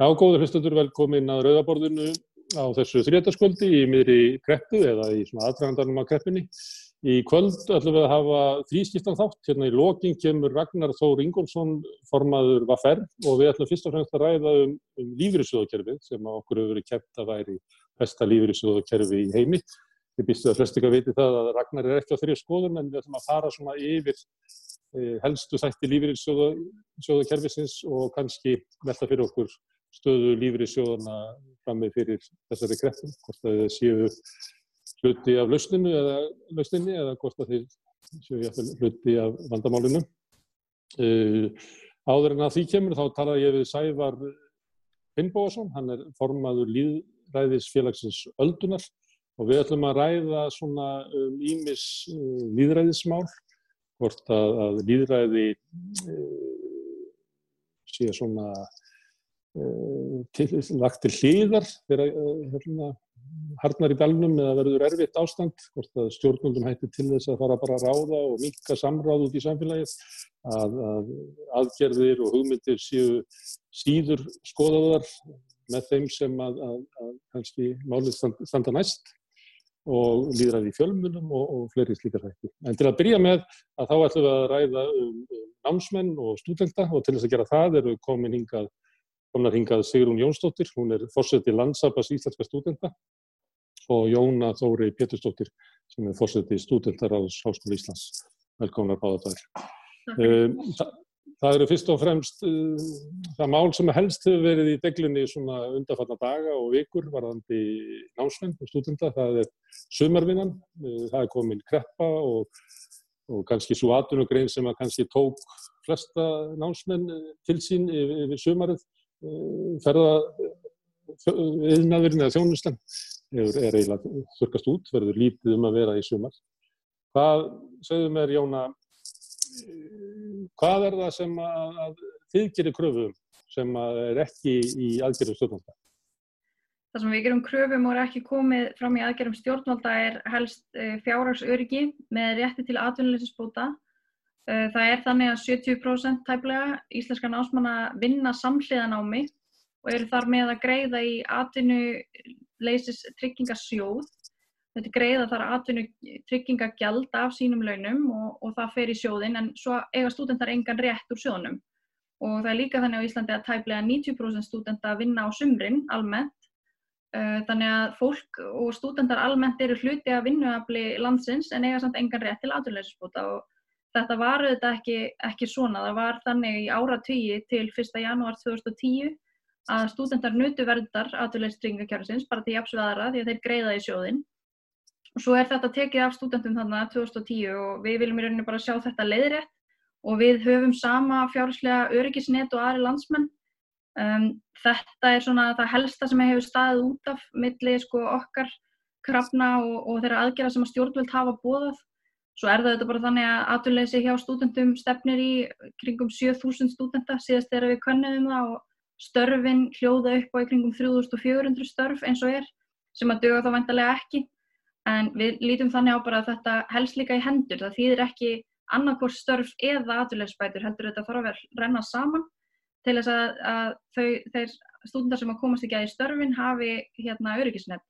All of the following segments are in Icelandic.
Já, góður hlustendur, velkomin að Rauðaborðinu á þessu þriðdaskvöldi í miðri kreppu eða í svona aðdragandarnum af kreppunni. Í kvöld ætlum við að hafa þrískiptan þátt. Hérna í loking kemur Ragnar Þór Ingólfsson, formaður Vaffer og við ætlum fyrst og fremst að ræða um, um lífyrirsjóðakerfið sem okkur hefur verið kept að væri besta lífyrirsjóðakerfi í heimi. Ég býstu að flest ekki að viti það að Ragnar er ekki á þeirri skoðun en við ætlum að fara svona yfir eh, helstu þætti lífyrirsjóðakerfisins og kannski velta fyrir okkur stöðu lífyrirsjóðana frammi fyrir þessari kreppum, hvort að þið séu hluti af lausninu eða lausninni eða hvort að þið séu hluti af vandamálinu. Uh, áður en að því kemur þá talaði ég við Sævar Finnbóðarsson, hann er formaður líðræðisfélagsins Öldunar og við ætlum að ræða svona um ímis uh, líðræðismál, hvort að, að líðræði uh, sé svona til, lagt til hlýðar þegar hérna, harnar í dalnum eða verður erfitt ástand hvort að stjórnundum hætti til þess að fara bara að ráða og mika samráð út í samfélagið að, að aðgerðir og hugmyndir séu síður skoðaðar með þeim sem að, að, að kannski málið standa, standa næst og líðræði í fjölmunum og, og fleiri slíkar hætti. En til að byrja með að þá ætlum við að ræða um, um námsmenn og stúdenta og til þess að gera það eru komin hingað komnar hingað Sigrún Jónsdóttir, hún er fórseti landsabas íslenska stúdenta og Jóna Þóri Pétursdóttir sem er fórseti stúdentarraðs Háskóla Íslands. Velkomnar báða þær. Um, það, það eru fyrst og fremst uh, það mál sem helst hefur verið í deglunni svona undarfalla daga og vikur varðandi námsmenn og stúdenta. Það er sumarvinnan, uh, það er komin kreppa og, og kannski svo atunugrein sem að kannski tók flesta námsmenn til sín yfir, yfir sumarið ferðaðiðnaðurinn eða þjónustan er, eiginlega þurkast út, verður lítið um að vera í sumar. Hvað, segðu mér Jóna, hvað er það sem að, að þið gerir kröfum sem er ekki í aðgerðum stjórnvalda? Það sem við gerum kröfum og er ekki komið fram í aðgerðum stjórnvalda er helst fjárhagsöryggi með rétti til atvinnuleysisbóta Eh, það er þannig að 70% tæplega íslenska námsmanna vinna samhliðanámi og eru þar með að greiða í atvinnuleysis tryggingasjóð. Þetta greiða þar atvinnu tryggingagjald af sínum launum og, og það fer í sjóðin en svo eiga stúdentar engan rétt úr sjóðunum. Og það er líka þannig á Íslandi að tæplega 90% stúdenta vinna á sumrin almennt. Eh, þannig að fólk og stúdentar almennt eru hluti að vinnuafli landsins en eiga samt engan rétt til atvinnuleysisbóta og þetta var auðvitað ekki, ekki svona, það var þannig í áratvíi til 1. janúar 2010 að stúdendar nutu verndar aðurleistringakjörðsins bara til jafnsveðara því að þeir greiða í sjóðin og svo er þetta tekið af stúdendum þannig að 2010 og við viljum í rauninu bara sjá þetta leiðrétt og við höfum sama fjárherslega öryggisnet og aðri landsmenn. Um, þetta er svona það helsta sem hefur staðið út af milli sko okkar krafna og, og þeirra aðgerða sem að stjórnvöld hafa bóðað Svo er það bara þannig að aturleysi hjá stúdendum stefnir í kringum 7000 stúdenta síðast þegar við könnum það og störfin hljóða upp á í kringum 3400 störf eins og er sem að döga þá vantarlega ekki. En við lítum þannig á bara að þetta helst líka í hendur. Það þýðir ekki annarkór störf eða aturleysbætur heldur þetta þarf að renna saman til þess að, að þau, þeir stúdendar sem að komast ekki að í störfin hafi hérna öryggisnett.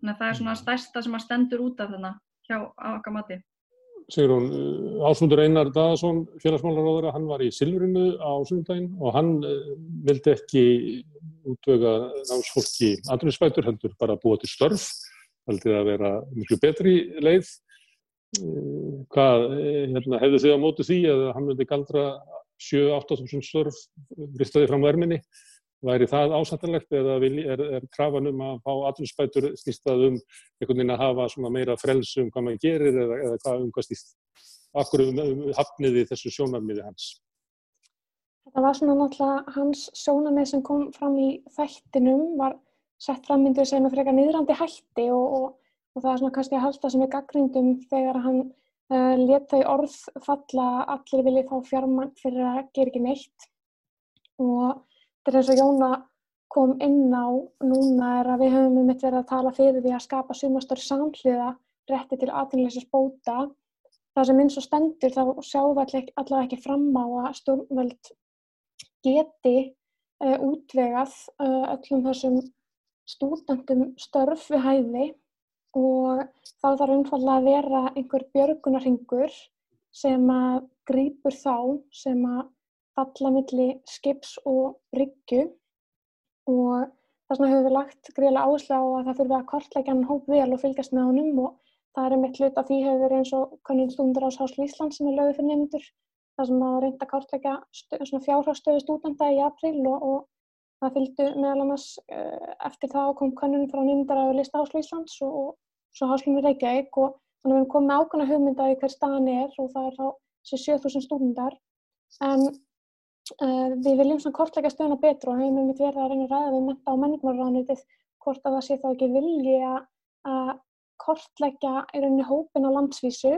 Þannig að það er svona stærsta sem að stendur út af þarna hjá okkar mati. Sigrún, eh, Ásmundur Einar Daðarsson, félagsmálaróður, hann var í Silfrinu á sundaginn og hann eh, vildi ekki útvöga námsfólki andrunisbætur, heldur bara búa til störf, heldur að vera miklu betri leið. Eh, hvað hérna, hefðu þið á mótu því að hann vildi galdra 7-8.000 störf, ristaði fram verminni? Væri það ásættanlegt eða er, er krafan um að fá atvinnspætur snýstað um einhvern veginn að hafa meira frelsu um hvað maður gerir eða, eða hvað um hvað snýst? Akkur um, um hafniði þessu sjónarmiði hans? Þetta var svona náttúrulega hans sjónarmið sem kom fram í þættinum var sett fram myndir sem er frekar niðrandi hætti og, og, og það er svona kannski að halda sem er gaggrindum þegar hann uh, leta í orð falla allir vilja fá fjármagn fyrir að gera ekki neitt og þetta er eins og Jóna kom inn á núna er að við höfum um mitt verið að tala fyrir því að skapa sumastöru samhliða rétti til aðeinleysins bóta. Það sem eins og stendur þá sjáum við allavega ekki fram á að stjórnvöld geti uh, útvegað uh, öllum þessum stúdendum störf við hæði og þá þarf umfallega að vera einhver björgunarhingur sem að grýpur þá sem að falla milli skips og ryggju og þess vegna höfum við lagt greiðlega áherslu á að það þurfi að kortleggja hann hóp vel og fylgjast með honum. Og það er einmitt hlut af því hefur verið eins og kannun stundur ás Háslu Ísland sem er lögðið fyrir nefndur þar sem að reynda að kortleggja fjárhagstöðu stúdenda í april og, og það fylgdu meðal annars uh, eftir það kom kannun frá nefndar að lista Háslu Íslands og, og svo Háslunum Reykjavík. Og þannig að við erum komið ákvæmna hugmyndaði hver staðan er og það er þá sér 7000 stúdendar en Uh, við viljum svona kortleika stöðuna betur og hefum við verið að reyna að ræða við menta og menningarmáluránitið hvort að það sé þá ekki vilji að kortleika í rauninni hópin á landsvísu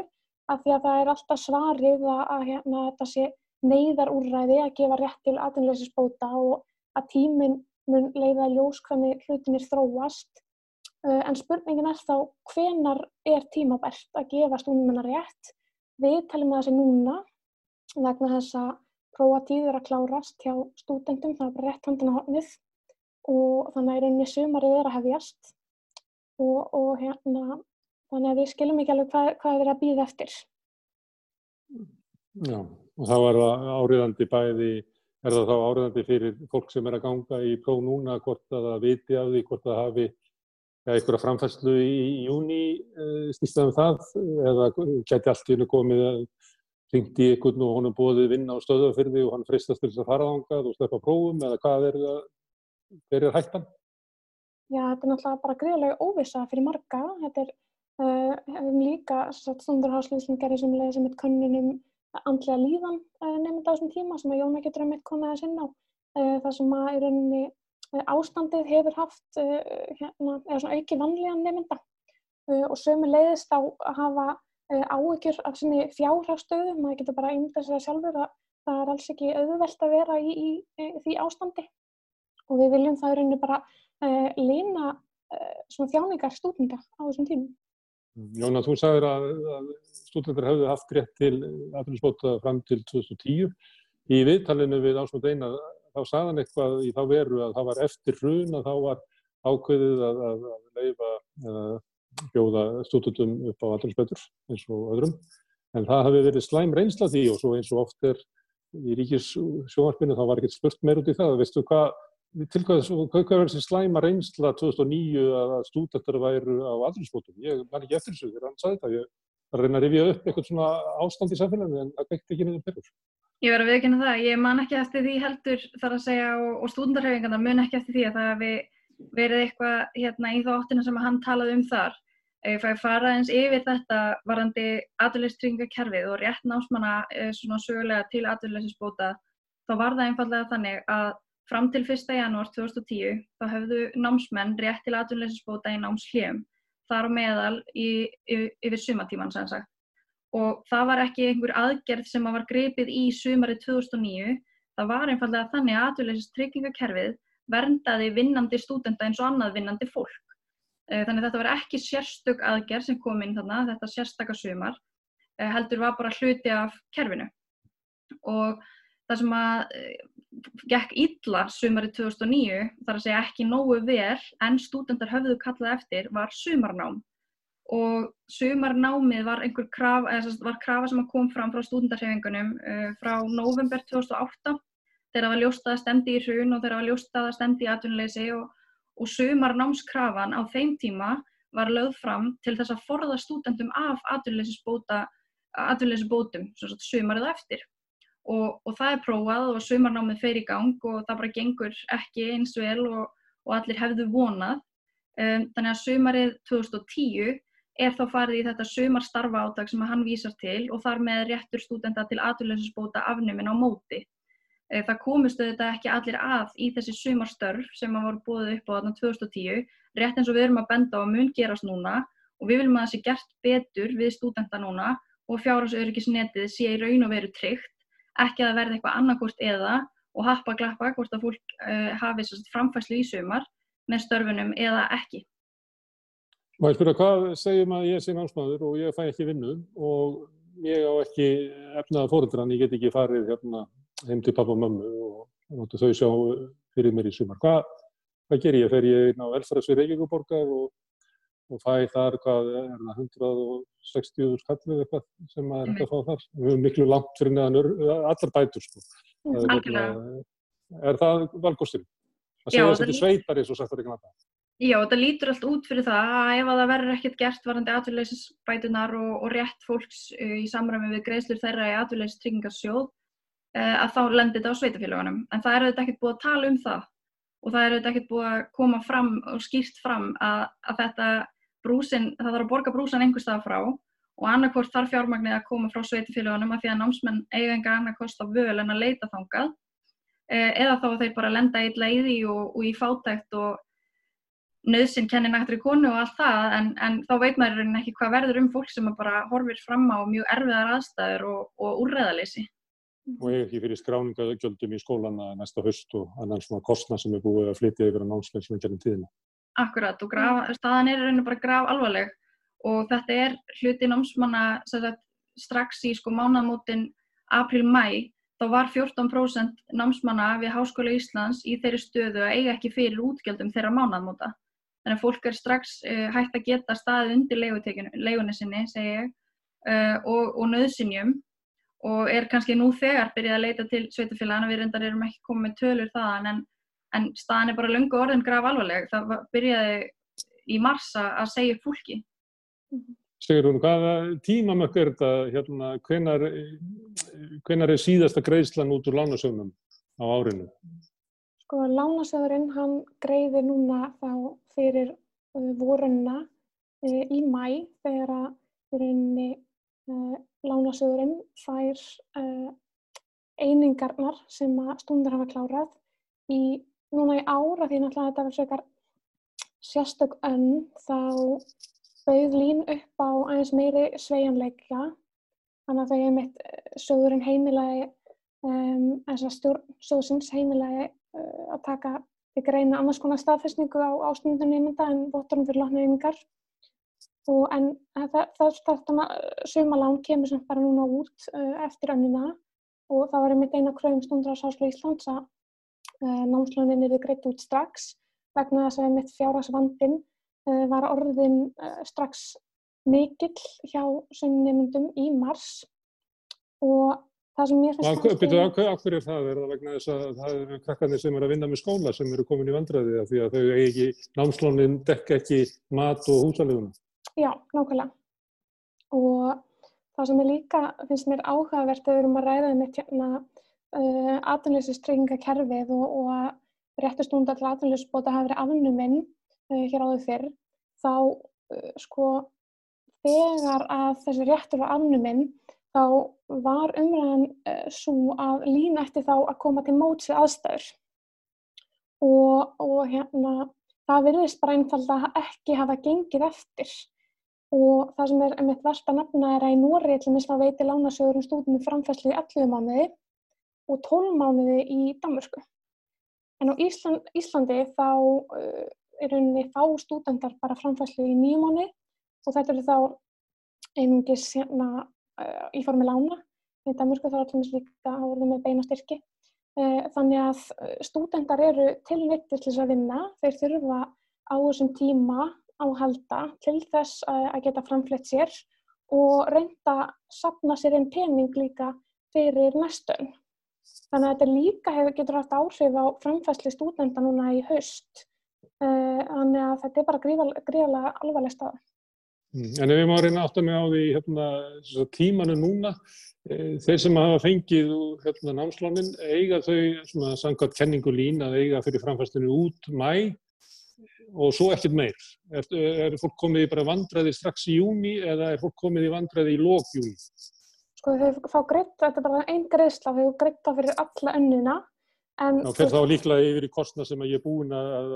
af því að það er alltaf svarið að, að hérna, þetta sé neyðarúrræði að gefa rétt til aðunleysisbóta og að tíminn mun leiða ljós hvernig hlutinir þróast. Uh, en spurningin er þá hvenar er tímabært að gefa stúnum rétt? Við talum að það sé núna vegna þess að prófatíð er að klárast hjá stúdendum, það er bara rétt handin á hornið og þannig að í rauninni sumarið er að hefjast. Og, og hérna þannig að við skilum ekki alveg hvað, hvað er að býða eftir. Já, og þá er það áriðandi bæði, er það þá áriðandi fyrir fólk sem er að ganga í próf núna, hvort að það viti af því, hvort það hafi ja, einhverja framfæslu í, júni e, snýstaðum það, eða geti allt í hennu komið að ringt í einhvern og honum bóðið vinna á stöðafyrði og hann fristast til þess að fara ángað og sleppa prófum eða hvað er það, er hættan? Já, þetta er náttúrulega bara greiðlega óvisa fyrir marga. Þetta er, uh, hefum líka stundurháslýslingar sem leiði sem eitt könnunum andlega líðan uh, nefnd á þessum tíma sem að Jóna getur að mitt koma að sinna á. Uh, það sem að í rauninni ástandið hefur haft hérna, eða svona auki vanlíðan nefnda og sömu leiðist á að hafa Eh, áhyggjur af svona fjárhagstöðu, maður getur bara ímyndað sér sjálfur að það er alls ekki auðvelt að vera í, í, í því ástandi og við viljum það rauninu bara uh, lína uh, svona þjáningar stúdenda á þessum tímum. Jóna, þú sagðir að, að stúdendar hafðu haft rétt til aðfélagsbóta fram til 2010. Í viðtalinu við Ásmund Einar þá sagðan eitthvað í þá veru að það var eftir hrun að þá var ákveðið að, að, að leifa bjóða stúdendum upp á aðhalsbetur eins og öðrum. En það hafi verið slæm reynsla því og svo eins og oft er í ríkis sjónvarpinu þá var ekkert spurt meir út í það. Veistu hvað, til hvað, hvað verður þessi slæma reynsla 2009 að stúdendur væru á aðhalsbótum? Ég man ekki eftir þessu þegar hann sagði það. Ég var að reyna að rifja upp eitthvað svona ástand í samfélaginu en það vekti ekki niður perur. Ég verði að viðkynna það. Ég man ekki eftir því heldur þar að segja og, og stúdendarhefingarna mun ekki eftir því að það hefði verið eitthvað hérna, í þáttina sem hann talaði um þar. Ef ég fara eins yfir þetta varandi aðurleystryggingakerfið og rétt námsmanna eh, svona sögulega til aðurleysisbóta þá var það einfallega þannig að fram til 1. janúar 2010 þá höfðu námsmenn rétt til aðurleysisbóta í námsljum þar á meðal í, yfir sumatíman sem sagt. Og það var ekki einhver aðgerð sem var greipið í sumari 2009, það var einfallega þannig að aðurleysistryggingakerfið verndaði vinnandi stúdenda eins og annað vinnandi fólk. Eh, þannig þetta var ekki sérstök aðgerð sem kom inn þarna, þetta sérstakka sumar, eh, heldur var bara hluti af kerfinu. Og það sem að eh, gekk illa sumari 2009, þar að segja ekki nógu vel en stúdendar höfðu kallað eftir, var sumarnám. Og sumarnámið var einhver krafa, eða var krafa sem kom fram frá stúdendarhefingunum frá november 2008 þegar það var ljóstað að stemdi í hrun og þegar það var ljóstað að stemdi í atvinnuleysi og og sumar námskrafan á þeim tíma var lögð fram til þess að forða stúdendum af atvinnuleysisbótum sumarið eftir. Og, og það er prófað og sumarnámið fer í gang og það bara gengur ekki eins vel og, og allir hefðu vonað. Um, þannig að sumarið 2010 er þá farið í þetta sumarstarfa áttak sem hann vísar til og þar með réttur stúdenda til atvinnuleysisbóta afnumin á móti. Eh, það komustu þetta ekki allir að í þessi sumarstörf sem að voru búið upp á þarna 2010, rétt eins og við erum að benda á að mun gerast núna og við viljum að það sé gert betur við stúdenta núna og fjárhásauðryggisnetið sé í raun og veru tryggt, ekki að það verði eitthvað annarkort eða og happa glappa hvort að fólk uh, hafi framfæslu í sumar með störfunum eða ekki. Má ég spyrja, hvað segjum að ég sé námsmaður og ég fæ ekki vinnu og ég á ekki efnaða fórundran, ég get ekki farið hérna heim til pappa og mömmu og þau sjá fyrir mér í sumar. Hvað, hvað ger ég? Fer ég inn á velferðsvið Reykjavíkuborgar og, og fæ þar, hvað er það, 160 skallið eitthvað sem maður er hægt að fá þar. Við höfum miklu langt fyrir neðan allar bætur, sko. Það er, er það valgostin? Það segja þess að þetta sveitar eins og sagt það ekki náttúrulega. Já, þetta lítur allt út fyrir það að ef að það verður ekkert gert varandi atvinnleysisbætunar og, og rétt fólks uh, í samræmi við greiðslur þeirra í atvinnleysistryggingarsjóð uh, að þá lendir þetta á sveitafélagunum. En það er auðvitað ekkert búið að tala um það og það er auðvitað ekkert búið að koma fram og skýrt fram að, að þetta brúsin, það þarf að borga brúsan einhver stað frá og annarkort þarf fjármagnið að koma frá sveitafélagunum að því að námsmenn eiga enga annað kost á völ en að leita þangað uh, eða þá þeir bara lenda í leiði og, og í fátækt og nöðsinn kennir nættri konu og allt það en, en þá veit maður ekki hvað verður um fólk sem bara horfir fram á mjög erfiðar aðstæður og, og úrreðaleysi. Og ég ekki fyrir skráningagjöldum í skólana næsta höst og annan svona kostna sem er búið að flytja yfir á námsleik sem er gennum tíðina. Akkurat og graf, staðan er raun og bara graf alvarleg og þetta er hluti námsmanna sagt, strax í sko mánamótin april-mæ þá var 14% námsmanna við Háskóla Íslands í þeirri stöðu að eiga ekki fyrir útgjöldum þeirra mánamóta. Þannig að fólk er strax uh, hægt að geta staðið undir leigunni sinni, segi ég, uh, og, og nöðsynjum og er kannski nú þegar byrjað að leita til sveitufélagana, við reyndar erum ekki komið með tölur þaðan, en, en staðan er bara lungu orðin graf alvarleg. Það byrjaði í marsa að segja fólki. Segur hún, hvaða tímamökk er þetta, hérna, hvenar, hvenar er síðasta greiðslan út úr lánasögnum á árinu? Sko lánasöðurinn hann greiðir núna þá fyrir uh, vorunna uh, í mæ þegar að fyririnni uh, lánasöðurinn fær uh, einingarnar sem að stundur hafa klárað í núna í ára því náttúrulega þetta verður svekar sérstök önn þá bauð lín upp á aðeins meiri sveianleika þannig að þau hefur mitt uh, söðurinn heimilagi um, þess að stjórn söðsins heimilagi Eh, að taka til greina annars konar staðfestningu á ásnundunni nefnda en voturum fyrir látnareiningar en þetta sumalán kemur sem bara núna út uh, eftir önnina og það var einmitt eina kröfum stundur á Sáslu Íslands að uh, námslönin eru greitt út strax vegna þess að einmitt fjárhagsvandin uh, var orðin strax mikill hjá sömnumundum í mars og Það sem mér finnst það... Býtu, áhverju er það? Er það vegna þess að það eru krakkarnir sem eru að vinna með skóla sem eru komin í vandræði af því að þau ekki, námslónin dekka ekki mat og húsaleguna? Já, nákvæmlega. Og það sem er líka, finnst mér áhugavert að við erum að ræða með hérna uh, atvinnleysistryggingakerfið og, og að réttustundar til atvinnleysisbóta hafi verið afnuminn uh, hér áður fyrr, þá uh, sko þegar að þessi réttur var afnuminn þá var umræðan uh, svo að lína eftir þá að koma til móts við aðstæður og, og hérna það virðist bara einfalda ekki hafa gengið eftir og það sem er einmitt verðt að nefna er að í Nóri til minnst að veiti lánasögurum stúdum með framfæslu í 11 mánuði og 12 mánuði í Danmörsku. En á Ísland, Íslandi þá uh, er rauninni fá stúdendar bara framfæslu í 9 mánuði og þetta eru þá einungis hérna í formi lána. Í Danmörku þá er allir líka að verða með beina styrki. Þannig að stúdendar eru tilnittir til þess að vinna. Þeir þurfa á þessum tíma á halda til þess að geta framflett sér og reynda að sapna sér einn pening líka fyrir næstun. Þannig að þetta líka hefur, getur haft áhrif á framfæsli stúdenda núna í haust. Þannig að þetta er bara gríðarlega alvarleg staða. Mm, en ef ég má reyna að mig á því hérna, tímanu núna, e, þeir sem hafa fengið hérna, námslánin, eiga þau svona samkvæmt kenningu lín að eiga fyrir framfæstunni út mæ og svo ekkert meir. Er, er fólk komið í bara vandræði strax í júni eða er fólk komið í vandræði í lók júni? Sko þau fá greitt, þetta er bara einn greiðsla, þau greitt það fyrir alla önnina Og fyrir þá líklega yfir í kostna sem ég er búin að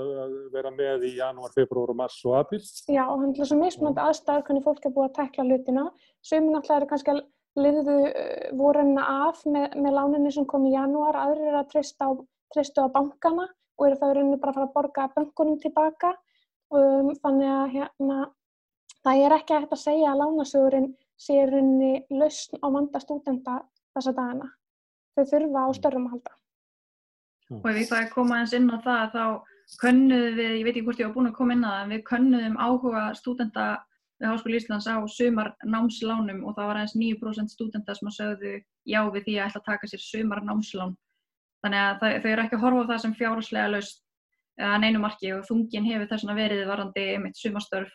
vera með í janúar, februar, mars og april? Já, og hann er svo mismunandi aðstæður hvernig fólk er búið að tekla hlutina. Sumir náttúrulega eru kannski að liðuðu uh, vorunna af með, með láninni sem kom í janúar, aðrir eru að treysta á, á bankana og eru það verið bara að fara að borga bankunum tilbaka. Um, þannig að hérna, það er ekki hægt að segja að lánasögurinn sé runni lausn á vanda stúdenda þessa dagana. Þau þurfa á störrum að halda. og ef ég það er koma eins inn á það þá könnuðum við, ég veit ekki hvort ég var búin að koma inn á það, en við könnuðum áhuga stúdenda við Háskóli Íslands á sumar námslánum og það var aðeins 9% stúdenda sem að sögðu já við því að ætla að taka sér sumar námslán. Þannig að það, þau eru ekki að horfa á það sem fjárháslega laust að neinu marki og þungin hefur þess að verið varandi einmitt sumastörf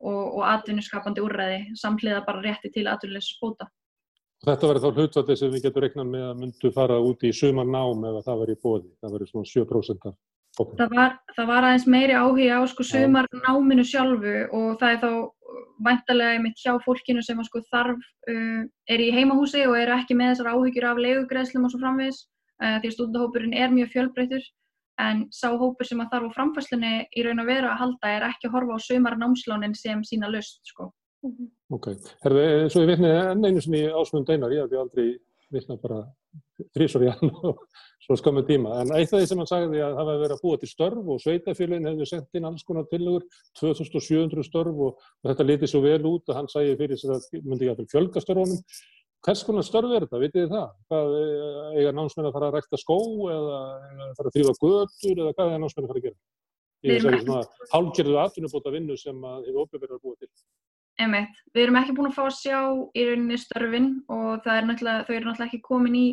og, og atvinnuskapandi úrræði samhliða bara rétti til atvinnulegs spóta. Þetta verður þá hlutvalli sem við getum reiknað með að myndu fara út í sumar nám ef það verður í bóði. Það verður svona 7% af hópum. Það var, það var aðeins meiri áhuga á sko sumar náminu sjálfu og það er þá væntalega einmitt hjá fólkinu sem sko þarf uh, er í heimahúsi og eru ekki með þessar áhugjur af legugreðslum og svo framvegis uh, því að stúdendahópurinn er mjög fjölbreytur en sá hópur sem að þarf á framfæslunni í raun og veru að halda er ekki að horfa á sumar námslánin sem sína lust sko. Ok, herðu, svo ég vitni enn einu sem ég ásmund einar, ég hef aldrei vitnað bara þrísor í hann og svo skamum tíma. En eitt af því sem hann sagði að það hefði verið að búa til störf og sveitafélagin hefði sendt inn alls konar tilugur, 2700 störf og, og þetta liti svo vel út að hann sæði fyrir þess að það myndi ekki að fjölga störfunum. Hvers konar störf er þetta, vitið þið það? Hvað, eiga námsmenn að fara að rækta skó eða fara að þrýfa götur eða hvað er námsmenn að fara að gera? Í þessari svona hálfgerðu atvinnubóta vinnu sem hefur óbyrður að búa til. Einmitt. Við erum ekki búin að fá að sjá í rauninni störfin og er þau eru náttúrulega ekki komin í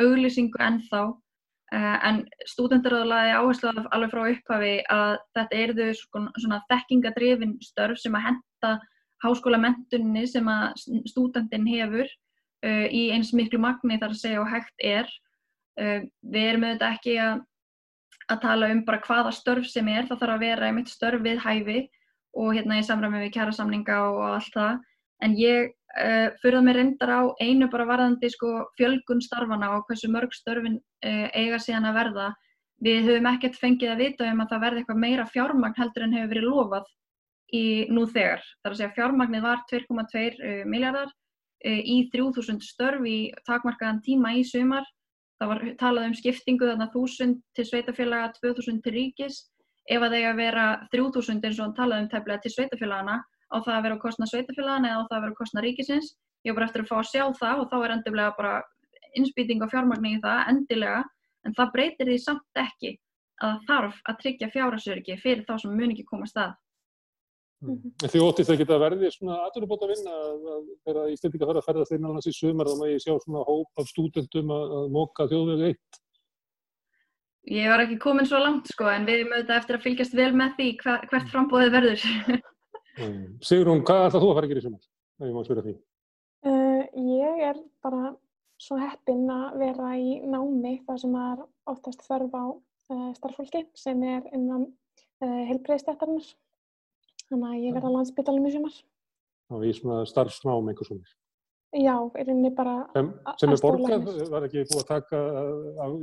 auglýsingu ennþá uh, en stúdendaráðlaði áherslu alveg frá upphafi að þetta eru þau svona, svona þekkingadrifin störf sem að henda háskólamentunni sem að stúdendin hefur uh, í eins miklu magni þar að segja og hægt er. Uh, við erum auðvitað ekki að, að tala um bara hvaða störf sem er, það þarf að vera einmitt störf við hæfi og hérna í samræmi við kjærasamninga og allt það. En ég uh, fyrðað mér reyndar á einu bara varðandi sko, fjölgun starfana og hversu mörg störfin uh, eiga síðan að verða. Við höfum ekkert fengið að vita um að það verði eitthvað meira fjármagn heldur en hefur verið lofað í nú þegar. Það er að segja fjármagnið var 2,2 uh, miljardar í 3000 störf í takmarkaðan tíma í sumar. Það var talað um skiptingu þarna 1000 til sveitafélaga, 2000 til ríkis ef að þeir að vera 3000 eins og hann talaði um tefnilega til sveitafélagana á það að vera á kostna sveitafélagana eða á það að vera á kostna ríkisins. Ég er bara eftir að fá að sjá það og þá er endilega bara innspýting og fjármagning í það endilega en það breytir því samt ekki að það þarf að tryggja fjárasörgi fyrir þá sem mun ekki koma stað. Mm. Því óttist það geta verði svona vinna að þegar Íslandika þarf að ferða þeirra annars í sumar þá má ég sjá svona hóp af stúdendum að, að móka þjóðvegu eitt. Ég var ekki komin svo langt sko en við erum auðvitað eftir að fylgjast vel með því hver, hvert frambóðið verður. Sigrún, hvað ætlað þú að fara að gera í sumar? Það ég má spyrja því. Uh, ég er bara svo heppinn að vera í námi þar sem er oftast þörf á uh, starffólki sem er innan uh, helbreyðstættarnar. Þannig að ég verða á landsbytalum í sumar. Og í svona starfsnám einhvers svona? Já, er henni bara sem, sem er borgað, var ekki búið að taka af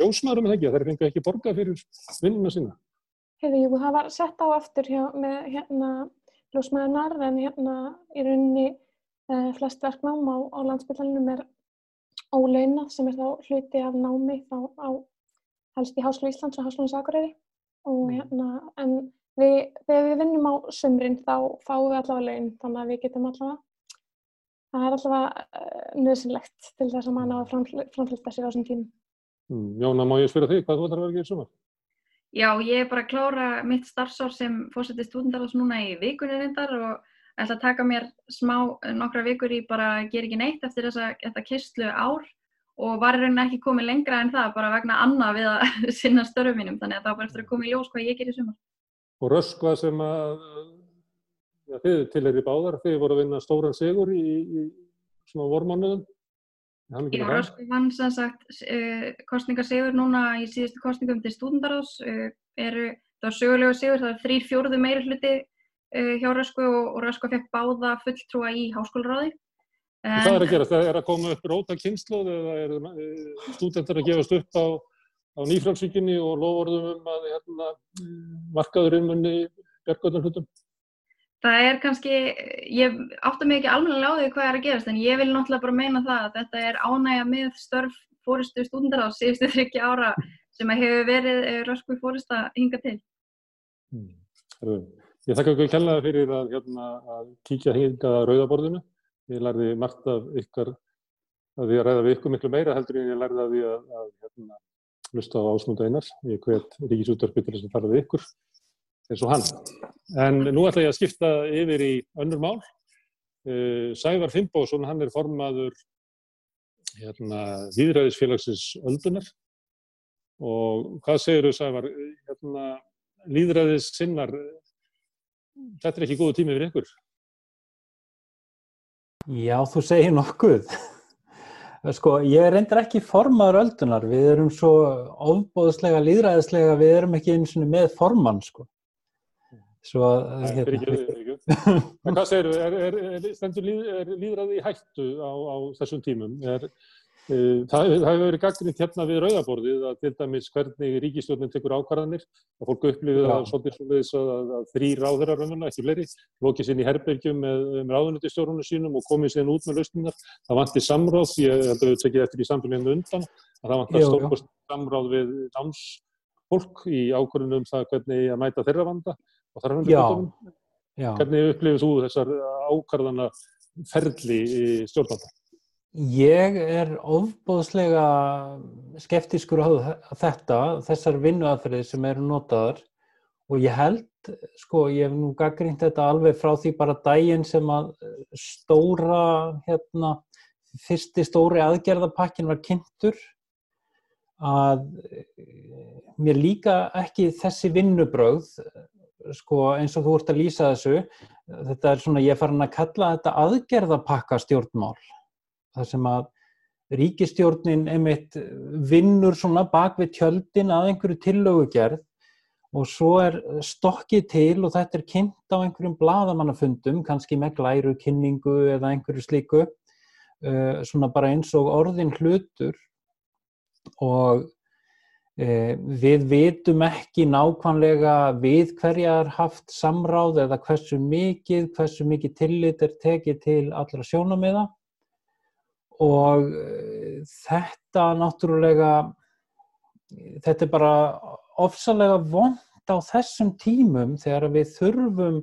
ljósmaðurum eða ekki, það er fengið ekki borgað fyrir vinnuna sína? Hefur, jú, það var sett á aftur hjá, með hérna ljósmaðunar en hérna í rauninni eh, flest verknám á, á landsbytalinum er ólaunað sem er þá hluti af námi þá á helst í Háskóla Íslands og Háskóla Sakureyri og mm. hérna en við, þegar við vinnum á sömrin þá fáum við allavega laun þannig að við getum allavega það er alltaf uh, nöðsynlegt til þess að mann á að framflýtta sér á þessum tímum. Mm, Jóna, má ég spyrja þig, hvað þú ætlar að vera að gera í sumar? Já, ég er bara að klára mitt starfsár sem fórsetið stúdendarás núna í vikunni reyndar og ætla að taka mér smá nokkra vikur í bara að gera ekki neitt eftir þessa, þetta kistlu ár og var í rauninni ekki komið lengra en það bara vegna annað við að sinna störfum mínum þannig að það var bara eftir að koma í ljós hvað ég ger í sumar. Og röskva sem að ja, þið til er í báðar, þið voru að vinna stóran sigur í, í svona vormánuðum. Já, Rösku vann sem sagt uh, kostningarsigur núna í síðustu kostningum til stúdendarás. Uh, eru, það var sögulegu sigur, það var þrýr fjóruðu meiri hluti uh, hjá Rösku og, og Rösku fekk báða fulltrúa í háskólaráði. En það er að gera, það er að koma upp róta kynnslóð eða er stúdendar að gefast upp á, á nýfrálsvíkinni og lofórðum um að hérna, markaðurinn munni bergöðnum hlutum? Það er kannski, ég átta mig ekki alveg á því hvað er að gerast en ég vil náttúrulega bara meina það að þetta er ánægja með störf fóristu stúndar á síðustu þryggja ára sem hefur verið eh, rösku fórista hinga til. Hmm. Ég þakka ykkur kjallaði fyrir að, hérna, að kíkja hinga rauðaborðinu. Ég lærði margt af ykkar að því að ræða við ykkur miklu meira heldur en ég lærði að því að, að hérna, hlusta á ásmund einar, ég hvet ríkisúttarpi til þess að fara við ykkur eins og hann. En nú ætla ég að skipta yfir í önnur mál. Uh, Sævar Fimbósson, hann er formaður hérna, Líðræðisfélagsins Öldunar og hvað segir þau Sævar, hérna, líðræðis sinnar, þetta er ekki góðu tími fyrir ykkur? Já, þú segir nokkuð. Sko, ég reyndar ekki formaður öldunar, við erum svo ofbóðslega, líðræðislega, við erum ekki eins og með formann, sko. Svo, hérna, er ekki, er ekki. En hvað segir þú, er, er, er, líð, líðræði í hættu á, á þessum tímum? Uh, það, það hefur verið gaggrind hérna við rauðaborðið að til dæmis hvernig ríkistjórnum tekur ákvarðanir að fólk upplifið að svolítið svolítið að, að þrý ráðherrar raunverulega, ekki fleiri, lókið sér í herbergjum með, með ráðunöndistjórnum sínum og komið sér út með lausningar. Það vantir samráð, ég held að við tekið eftir í samfélaginu undan, að það vantir stórkost samráð við námsfólk í ákvarðunum það hvernig að mæta þeirra vanda og þar hvernig upplifið þú þessar ákvarðana ferli í stjórnvalda? Ég er ofbóðslega skeftískur á þetta, þessar vinnuaðferðir sem eru notaðar. Og ég held, sko, ég hef nú gaggrínt þetta alveg frá því bara daginn sem að stóra, hérna, fyrsti stóri aðgerðapakkin var kynntur að mér líka ekki þessi vinnubröð, sko, eins og þú ert að lýsa þessu, þetta er svona, ég er farin að kalla þetta aðgerðapakka stjórnmál þar sem að ríkistjórnin einmitt vinnur svona bak við tjöldin að einhverju tillögugerð og svo er stokkið til og þetta er kynnt á einhverjum bladamannafundum, kannski með glæru kynningu eða einhverju slíku, uh, svona bara eins og orðin hlutur. Og uh, við vitum ekki nákvæmlega við hverjar haft samráð eða hversu mikið, hversu mikið tillit er tekið til allra sjónamiða og eh, þetta náttúrulega þetta er bara ofsalega vond á þessum tímum þegar við þurfum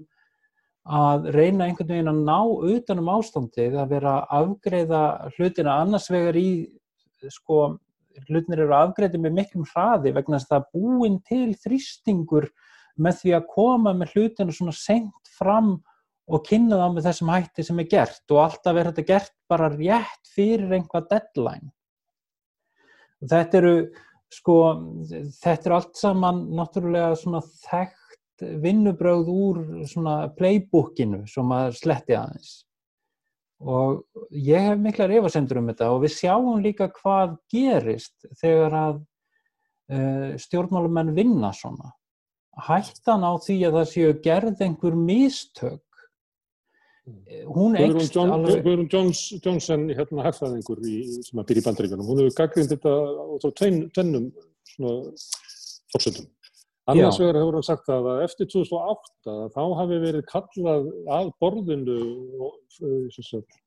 að reyna einhvern veginn að ná utanum ástandið að vera að afgreða hlutina. Annars vegar í sko hlutinir eru afgreðið með miklum hraði vegna þess að það búin til þrýstingur með því að koma með hlutina svona senkt fram og kynna það með þessum hætti sem er gert og alltaf er þetta gert bara rétt fyrir einhvað deadline. Þetta eru, sko, þetta eru allt saman náttúrulega svona þekkt vinnubröð úr svona playbookinu sem að sletti aðeins. Og ég hef miklar efasendur um þetta og við sjáum líka hvað gerist þegar að uh, stjórnmálumenn vinna svona. Hættan á því að það séu gerð einhver mistök hún ekst John, alveg. Guðrún Johnson, hérna herrfæðingur sem að byrja í bandaríkanum, hún hefur gaggrind þetta á tvennum fórsöndum annars vegar hefur hann sagt að eftir 2008 þá hafi verið kallað að borðinu sagt,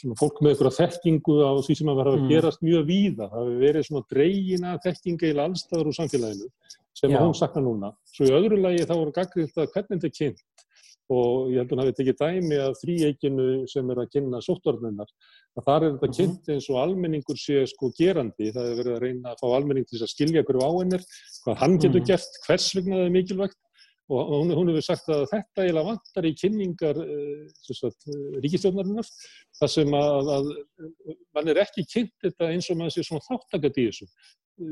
svona fólk með eitthvað þekkingu á því sem að vera að gerast mjög víða. Það hefur verið svona dreygina þekkinga í allstaður úr samfélaginu sem hún sakna núna. Svo í öðru lagi þá voru gaggrind að hvernig þetta er kynnt og ég held að hann hafi tekið dæmi að þrýeikinu sem er að kynna sóttvarnirnar að þar er þetta mhm. kynnt eins og almenningur sé sko gerandi, það hefur verið að reyna að fá almenning til að skilja hverju áhennir hvað hann getur mm. gert, hvers vegna það er mikilvægt og hún, hún hefur sagt að þetta eiginlega vantar í kynningar uh, ríkistjónarinnar þar sem að, að mann er ekki kynnt þetta eins og maður sé svona þessu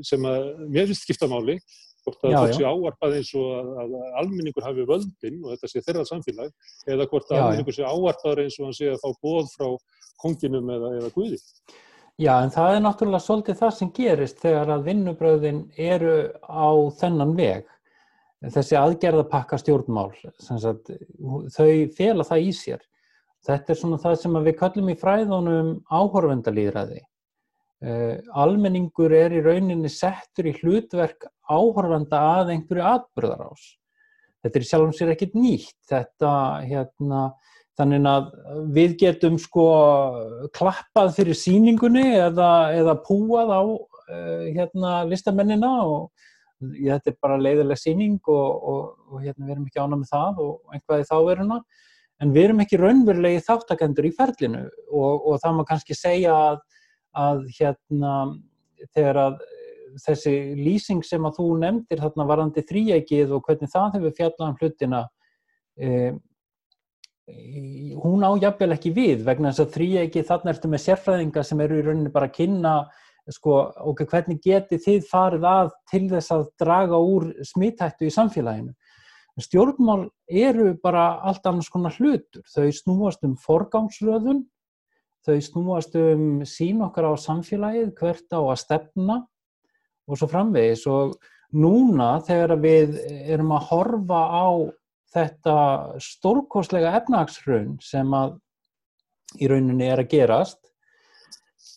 sem að mér finnst skiptamáli hvort að það sé áarpað eins og að, almenningur hafi völdin og þetta sé þeirra samfélag eða hvort að almenningur sé áarpaður eins og hann sé að fá bóð frá konginum eða, eða guði. Já, en það er náttúrulega svolítið það sem gerist þegar að vinnubröðin eru á þennan veg. Þessi aðgerðapakka stjórnmál, sagt, þau fela það í sér. Þetta er svona það sem við kallum í fræðunum áhorfendalýðræði. Uh, almenningur er í rauninni settur í hlutverk áhorfanda að einhverju atbyrðarás. Þetta er sjálf og sér ekkit nýtt. Þetta, hérna, þannig að við getum sko klappað fyrir síningunni eða, eða púað á uh, hérna, listamennina og þetta er bara leiðileg síning og, og, og hérna, við erum ekki ána með það og einhverði þáveruna. En við erum ekki raunverulegi þáttakendur í ferlinu og, og það má kannski segja að að hérna þegar að þessi lýsing sem að þú nefndir þarna varandi þrýækið og hvernig það hefur fjallað um hlutina e, hún ájafvel ekki við vegna þess að þrýækið þarna ertu með sérfræðinga sem eru í rauninni bara að kynna sko, ok, hvernig geti þið farið að til þess að draga úr smithættu í samfélaginu. Stjórnmál eru bara allt annars konar hlutur. Þau snúast um forgámsröðun, þau snúast um sín okkar á samfélagið, hvert á að stefna og svo framvegis. Og núna þegar við erum að horfa á þetta stórkoslega efnagsraun sem að í rauninni er að gerast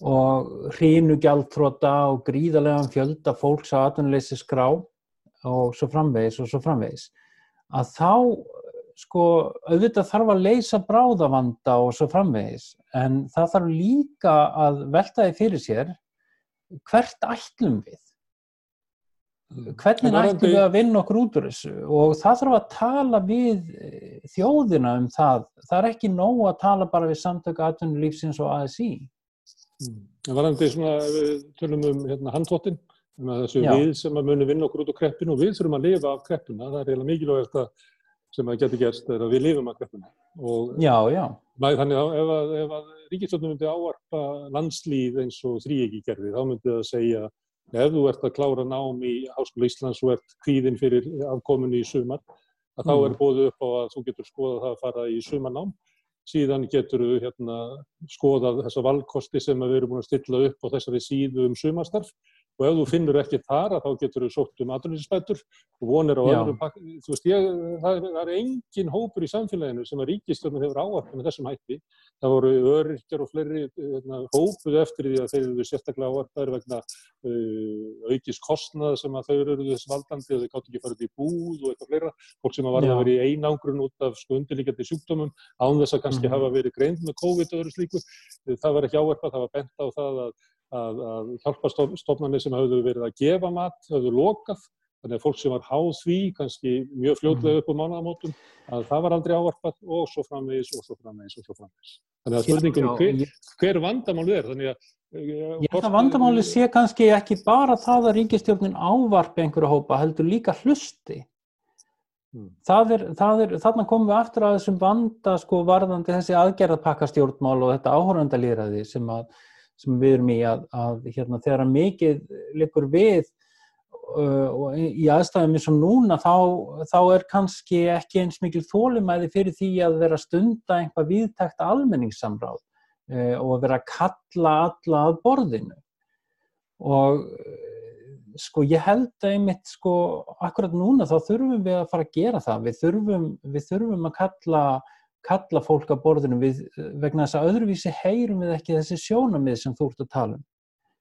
og hrínu gjaldtróta og gríðarlegan fjölda fólks á atvinnuleysi skrá og svo framvegis og svo framvegis að þá sko auðvitað þarf að leysa bráðavanda og svo framvegis en það þarf líka að veltaði fyrir sér hvert ætlum við? Hvernig ætlum við að vinna okkur út úr þessu? Og það þarf að tala við þjóðina um það. Það er ekki nóg að tala bara við samtöku atvinnulífsins og ASI Það var andi svona, við tölum um hérna, handvottin, um þessu Já. við sem að muni vinna okkur út á kreppinu og við þurfum að lifa af kreppuna, það er eiginlega mikilvægast að sem að geti gerst er að við lifum af kreppuna. Og já, já. Þannig að ef að, að ríkistöndum myndi áarpa landslýð eins og þrýegi gerði, þá myndi það segja ef þú ert að klára nám í Háskóla Íslands og ert kvíðinn fyrir afkominni í sumar, að mm. þá er bóðu upp á að þú getur skoðað það að fara í sumarnám síðan getur við hérna, skoðað þessa valkosti sem við erum búin að stilla upp á þessari síðu um sumastarf og ef þú finnur ekki þar þá getur þú sótt um aðrunninsbætur og vonir á öðrum þú veist ég, það, það er engin hópur í samfélaginu sem að ríkistjórnum hefur áarp með þessum hætti, það voru öryrkjar og fleiri hérna, hópuð eftir því að þeir eru sérstaklega áarpaður vegna uh, aukist kostnað sem að þau eru þess valdandi og þau gátt ekki farið í búð og eitthvað fleira, fólk sem að var að vera í einangrun út af sko undirlíkjandi sjúkdómum án þess að kannski mm -hmm. hafa verið greind með COVID og öðru slíku, það var ekki áarpað, það var bent á það að að, að hjálpastofnarnir sem hafðu verið að gefa mat hafðu lokað, þannig að fólk sem var háð því, kannski mjög fljóðlega mhm. upp á mánagamótum, að það var aldrei ávarpat og svo framvegis og svo framvegis og svo framvegis. Þannig að spurningum hver, hver vandamál er, þannig að Ég held að vandamáli sé kannski ekki bara það að ríkistjórnin ávarpi einhverju hópa, heldur líka hlusti. Hmm. Það er, það er, þarna komum við aftur að þessum vanda sko varðandi þessi aðgerðarpakkastjórnmál og þetta áhórandalýraði sem að sem við erum í að, að hérna, þegar mikið likur við uh, og í aðstæðum eins og núna þá, þá er kannski ekki eins mikil þólumæði fyrir því að vera stunda einhvað viðtækt almenningssamráð uh, og að vera að kalla alla að borðinu. Og sko ég held að einmitt sko akkurat núna þá þurfum við að fara að gera það. Við þurfum, við þurfum að kalla kalla fólk að borðinu við, vegna þess að öðruvísi heyrum við ekki þessi sjónamið sem þú ert að tala um.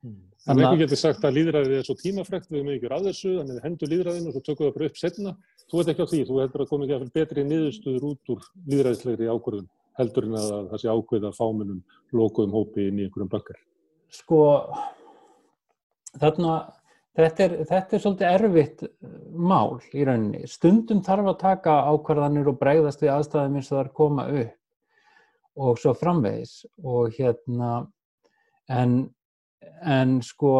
Mm. Þannig að einhvern getur sagt að líðræðið er svo tímafrekt, við erum ekki að þessu, þannig að við hendur líðræðinu og svo tökum við það bara upp setna. Þú ert ekki á því, þú heldur að koma ekki að betri niðurstuður út úr líðræðislegri ákvörðun heldur en að það sé ákveða fámunum, lokuðum hópi inn í einhverjum bakkar. Sko, þarna Þetta er, þetta er svolítið erfitt uh, mál í rauninni. Stundum þarf að taka ákvarðanir og bregðast við aðstæðum eins og það er koma upp og svo framvegis og hérna en, en sko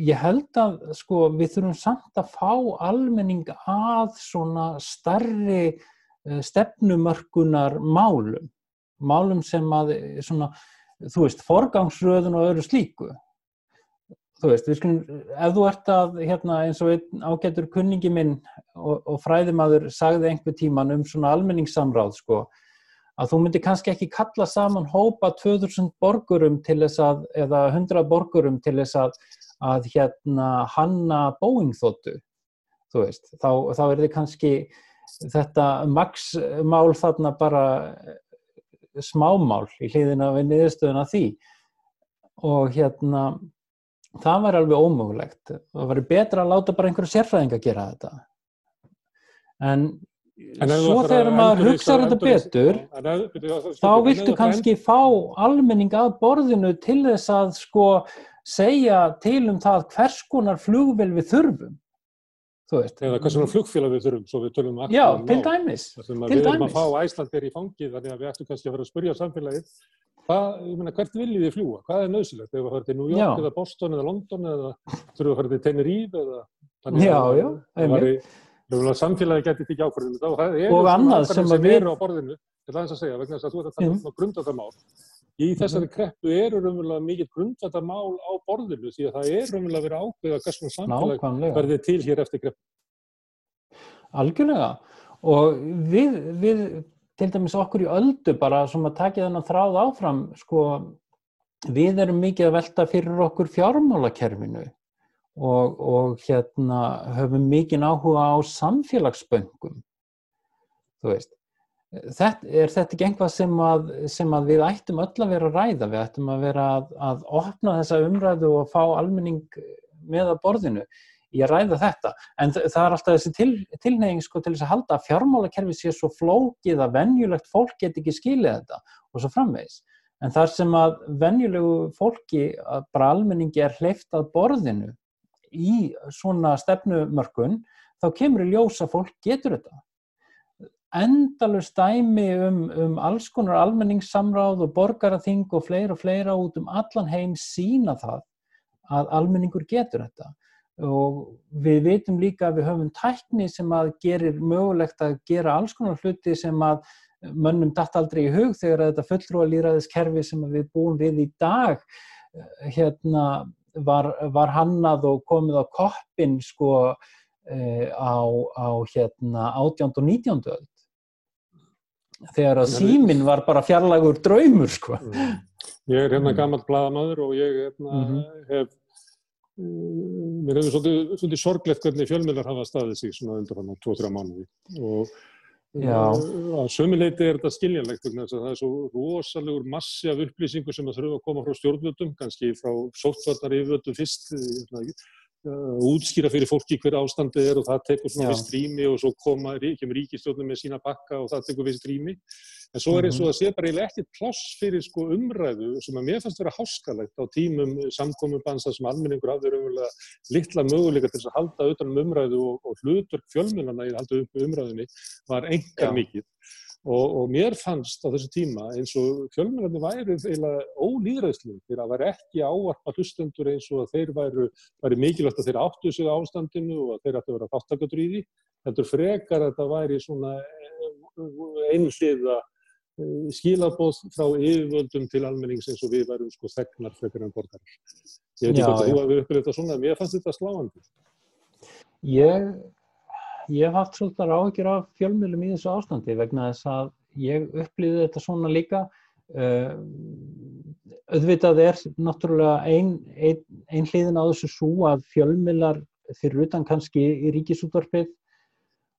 ég held að sko við þurfum samt að fá almenning að svona starri uh, stefnumörkunar málum, málum sem að svona, þú veist, forgangsröðun og öðru slíku þú veist, við skulum, ef þú ert að hérna, eins og einn ágættur kunningi minn og, og fræðimaður sagði einhver tíman um svona almenningssamráð sko, að þú myndir kannski ekki kalla saman hópa 2000 borgurum til þess að, eða 100 borgurum til þess að, að hérna hanna bóingþóttu, þú veist, þá, þá er þið kannski þetta maksmál þarna bara smámál í hlýðina við niðurstöðuna því. Og hérna það var alveg ómögulegt. Það var betra að láta bara einhverju sérfræðing að gera þetta. En, en svo þegar maður hugsa þetta betur þá viltu kannski fá almenning að borðinu til þess að sko segja til um það hvers konar flugvel við þurfum. Eða hvers konar flugfélag við þurfum svo við tölum já, til dæmis við erum að fá æslandir í fangi þannig að við ættum kannski að vera að spurja samfélagið Hvað, ég meina, hvert viljið þið fljúa? Hvað er nöðsilegt? Ef það fyrir til New York Já. eða Boston eða London eða þurfum að fara til Tenerife eða Já, já, einmitt. einmitt. Samfélagi geti ekki ákvörðum þetta og það annað ákvarðanir sem sem að við- eru á borðinu, ætla aðeins að segja, vegna þess að þú ert að tala um svona grundvallarmál. Í þessari kreppu eru raunverulega mikið grundvallarmál á borðinu því að það er raunverulega verið að ákveða hvers konar samfélag Nákvæmlega. verði til hér eftir kreppu. Algjörlega. Og við, við, til dæmis okkur í öldu bara sem að taka þennan þráð áfram, sko, við erum mikið að velta fyrir okkur fjármálakerfinu og, og hérna höfum mikið áhuga á samfélagsböngum. Þú veist, þetta, er þetta ekki einhvað sem að, sem að við ættum öll að vera að ræða, við ættum að vera að, að opna þessa umræðu og fá almenning með að borðinu í að ræða þetta, en það er alltaf þessi til, tilneying sko til þess að halda að fjármálakerfi sé svo flókið að venjulegt fólk get ekki skilið þetta og svo framvegis. En þar sem að venjulegu fólki, bara almenningi er hleyft að borðinu í svona stefnumörkun, þá kemur í ljós að fólk getur þetta. Endalust dæmi um, um alls konar almenningssamráð og borgaraþing og fleira og fleira út um allan heim sína það að almenningur getur þetta og við veitum líka að við höfum tækni sem að gerir mögulegt að gera alls konar hluti sem að mönnum datt aldrei í hug þegar þetta fulltrúa líraðiskerfi sem við búum við í dag eh, hérna var, var hannað og komið á koppin sko eh, á, á hérna 18. og 19. öld þegar að síminn var bara fjarlægur draumur sko Mm. Ég er hérna gammal blaðamaður og ég hérna, Mhm. hef mm, mér hefur svolítið, svolítið sorglegt hvernig fjölmiðlar hafa staðið sig svona undan á 2-3 mánuði og Já. uh, að sömuleiti er þetta skiljanlegt þess að það er svo rosalegur massi af upplýsingu sem að þurfa að koma frá stjórnvöldum kannski frá sóttvarnar yfirvöldum fyrst uh, útskýra fyrir fólki hver ástandið er og það tekur svona Já. viss trými og svo koma, kemur ríkistjórnum með sína bakka og það tekur viss trými En svo er eins og það sé bara eiginlega ekkert pláss fyrir sko umræðu sem að mér fannst vera háskalegt á tímum samkominnbansa sem almenningur hafði raunverulega litla möguleika til að halda utan um umræðu og, og hlutverk fjölmjölana í að halda upp umræðunni var engar Já. mikið. Og, og mér fannst á þessu tíma eins og fjölmjölani væri eiginlega ólýðræðslu fyrir að vera ekki áarpa hlustendur eins og að þeir væru, væri mikilvægt að þeir áttu sig á ástandinu og að þeir ættu að vera þáttakatur í því. Heldur frekar að þetta væri svona einhliða eh, skilabóð frá yfirvöldum til almennings eins og við værum sko þegnar frekar en borgarar. Ég veit ekki Já, hvort að já. þú hefur uppið þetta svona, en mér fannst þetta sláandi. Ég, ég hef haft svolítið áhyggjur af fjölmjölum í þessu ástandi vegna þess að ég upplýði þetta svona líka. Uh, auðvitað er náttúrulega ein, ein, ein hliðin á þessu svo að fjölmjölar fyrir utan kannski í ríkisútvarpið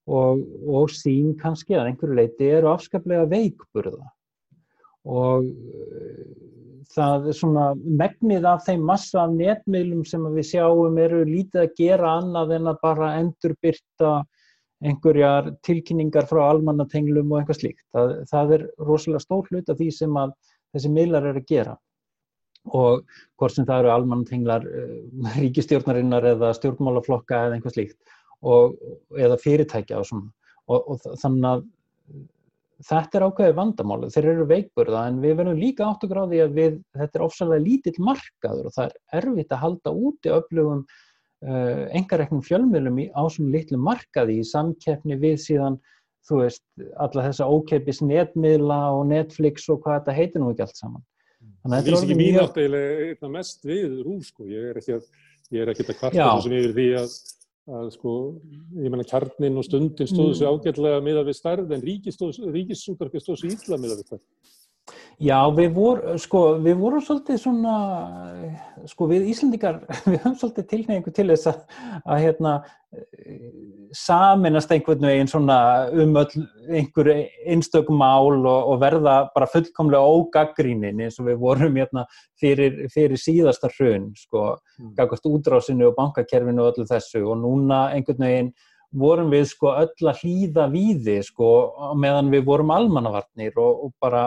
og, og sín kannski að einhverju leiti eru afskaplega veikburða og uh, það er svona megnið af þeim massa af netmiðlum sem við sjáum eru lítið að gera annað en að bara endurbyrta einhverjar tilkynningar frá almannatenglum og eitthvað slíkt. Það, það er rosalega stór hlut af því sem að þessi miðlar eru að gera og hvort sem það eru almannatenglar uh, ríkistjórnarinnar eða stjórnmálaflokka eða eitthvað slíkt og, eða fyrirtækja og svona og, og þa- þannig að þetta er ákveðið vandamáli, þeir eru veikburða en við verðum líka átt á því að við, þetta er ofsalega lítill markaður og það er erfitt að halda úti öflugum uh, engareknum fjölmjölum í, á svona litlu markaði í samkeppni við síðan þú veist, alla þessa ókeipis netmiðla og Netflix og hvað þetta heitir nú ekki allt saman. Þannig Það að þetta er lýs ekki orðið mín mjög- átt eiginlega einna mest við rúf, sko. Ég er ekki að, ég er ekki að kvarta þessum yfir því að, að sko, ég menna kjarnin og stundin stóðu Mm. sér ágætlega miða við stærð, en ríkisútarfið stóðu sér illa miða við stærð. Já, við, vor, sko, við vorum svolítið svona, sko við Íslandikar, við höfum svolítið tilneyingu til þess að, að hérna, eh, saminast einhvern veginn svona um öll einhver einstök mál og, og verða bara fullkomlega ógaggrínin eins og við vorum hérna fyrir, fyrir síðasta hrun, sko, Mm. gagast útrásinu og bankakerfinu og öllu þessu og núna einhvern veginn vorum við sko öll að hlýða víði sko meðan við vorum almannavarnir og, og bara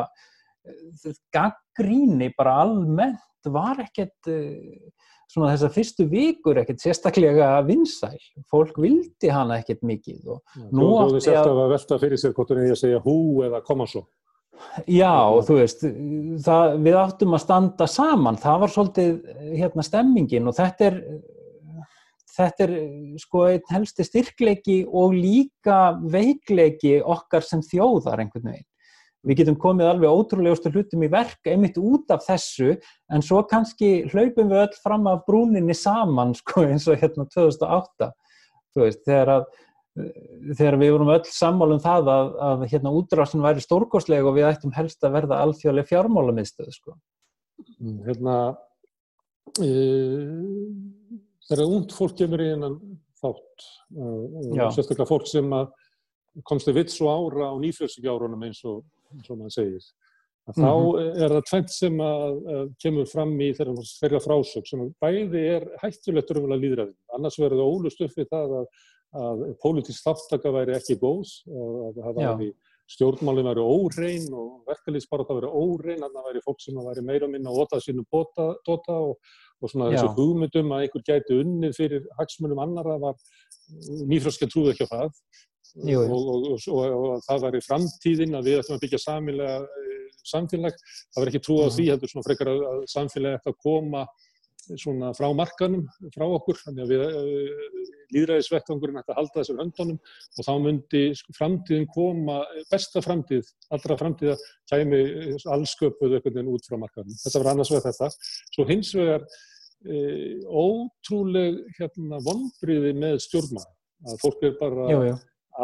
gaggríni bara almennt var ekkert eh, svona þessar fyrstu vikur ekkert sérstaklega vinsæl fólk vildi hana ekkert mikið og Nú Nú átti að... að- að velta fyrir sér hvort hún eigi að segja hú eða koma svo. Já, þú veist, það, við áttum að standa saman, það var svolítið hérna stemmingin og þetta er, þetta er sko einn helsti styrkleiki og líka veikleiki okkar sem þjóðar einhvern veginn. Við getum komið alveg ótrúlegustu hlutum í verk einmitt út af þessu en svo kannski hlaupum við öll fram af brúninni saman sko eins og hérna 2008, þú veist, þegar að þegar við vorum öll sammálum það að, að hérna útrásin væri stórkoslega og við ættum helst að verða alþjóðlega fjármálamiðstöð sko. Hérna e, þegar ungd fólk kemur í einan þátt og sérstaklega fólk sem komst í vits og ára á nýfjölsíkjárunum eins og, eins og maður segir. Að þá -hmm. er það tvent sem að, að kemur fram í þeirra frásök sem bæði er hættulegt örfulega líðræðin annars verður það ólust upp við það að að pólitísk þáttaka væri ekki góðs að það væri stjórnmálinn væri órein og verkefliðsparata væri órein að það væri fólk sem væri meira minna og ótað sínum bóta, dota og, og svona þessu hugmyndum að einhver gæti unnið fyrir hagsmunum annara var nýfröskja trúið ekki á það jú, jú. Og, og, og það væri framtíðin að við ættum að byggja samfélag það væri ekki trúið á því heldur svona frekar að samfélag ætti að koma svona frá markanum, frá okkur, þannig að við eh, líðræðisvettangurinn ætti að halda þessar höndunum og þá myndi framtíðin koma, besta framtíð, allra framtíða kæmi eh, allsköpuð einhvern veginn út frá markanum. Þetta var annars vegar þetta. Svo hins vegar e, ótrúleg hérna, vonbriði með stjórnmáð, að fólk er bara já, já.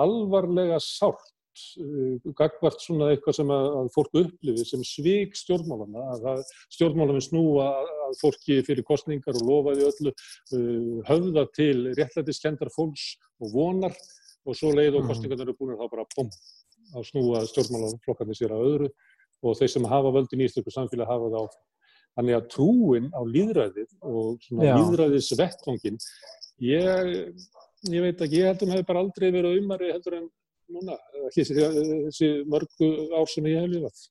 Alvarlega sárt Eh, gagvart svona eitthvað sem að, að fólk upplifi sem svík stjórnmálana að stjórnmálana snúa að fólki fyrir kostningar og lofaði öllu uh, höfða til réttlætiskendar fólks og vonar og svo leið og mhm. kostningarna eru búin þá bara bom að snúa stjórnmálaflokkarnir sér að öðru og þeir sem hafa völdin í íslöku samfélag hafa það áfram. Þannig að trúin á líðræðið og svona líðræðisvettvangin ég, ég veit ekki, ég held að það hefur bara aldrei verið umari heldur en núna, ekki þessi mörgu ár sem ég hef lifað.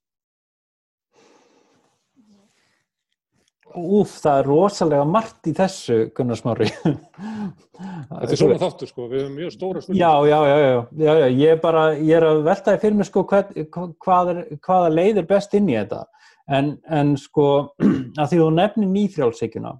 Úf, það er rosalega margt í þessu, Gunnar Smári. Þetta er svona þáttur sko, við hefum mjög stóra spurningar. Já, já, já, já, já, já, ég er bara, ég er að veltaði fyrir mig sko hvað, hvað er, hvaða leið er best inn í þetta. En, en sko, að því þú nefnir nýfrjálfsíkjuna,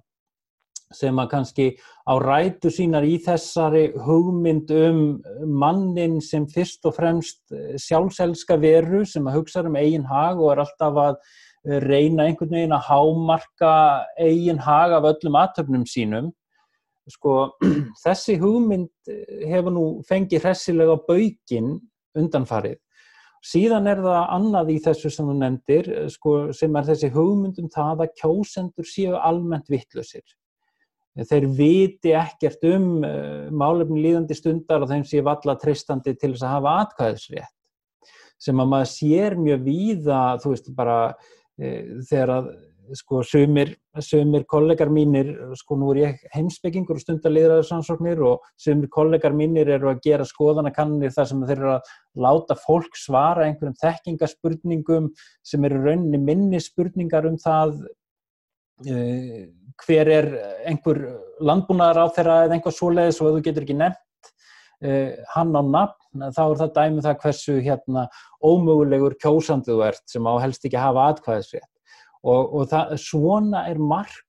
sem að kannski á rætu sínar í þessari hugmynd um mannin sem fyrst og fremst eh, sjálfselska veru sem að hugsa um eigin hag og er alltaf að eh, reyna einhvern veginn að hámarka eigin hag af öllum aðtöfnum sínum. Sko, þessi hugmynd eh, hefur nú fengið hressilega baukinn undanfarið. Síðan er það annað í þessu sem þú nefndir, sko, sem er þessi hugmyndum það að kjósendur séu almennt vittlusir þeir viti ekkert um uh, málefni líðandi stundar og þeim sé valla tristandi til þess að hafa atkvæðisrétt. Sem að maður sér mjög víða þú veist bara e, þegar að sko sömur, sömur kollegar mínir, sko nú er ég heimsbyggingur og stundar liðræðarsansóknir og sömur kollegar mínir eru að gera skoðanakannir þar sem þeir eru að láta fólk svara einhverjum þekkingaspurningum sem eru rauninni minni spurningar um það e, hver er einhver landbúnaðar á þeirra eða einhver svoleiðis og ef þú getur ekki nefnt uh, hann á nafn þá er það dæmið það hversu hérna ómögulegur kjósandið þú ert sem á helst ekki hafa atkvæðisrétt. Og, og það, svona er mark,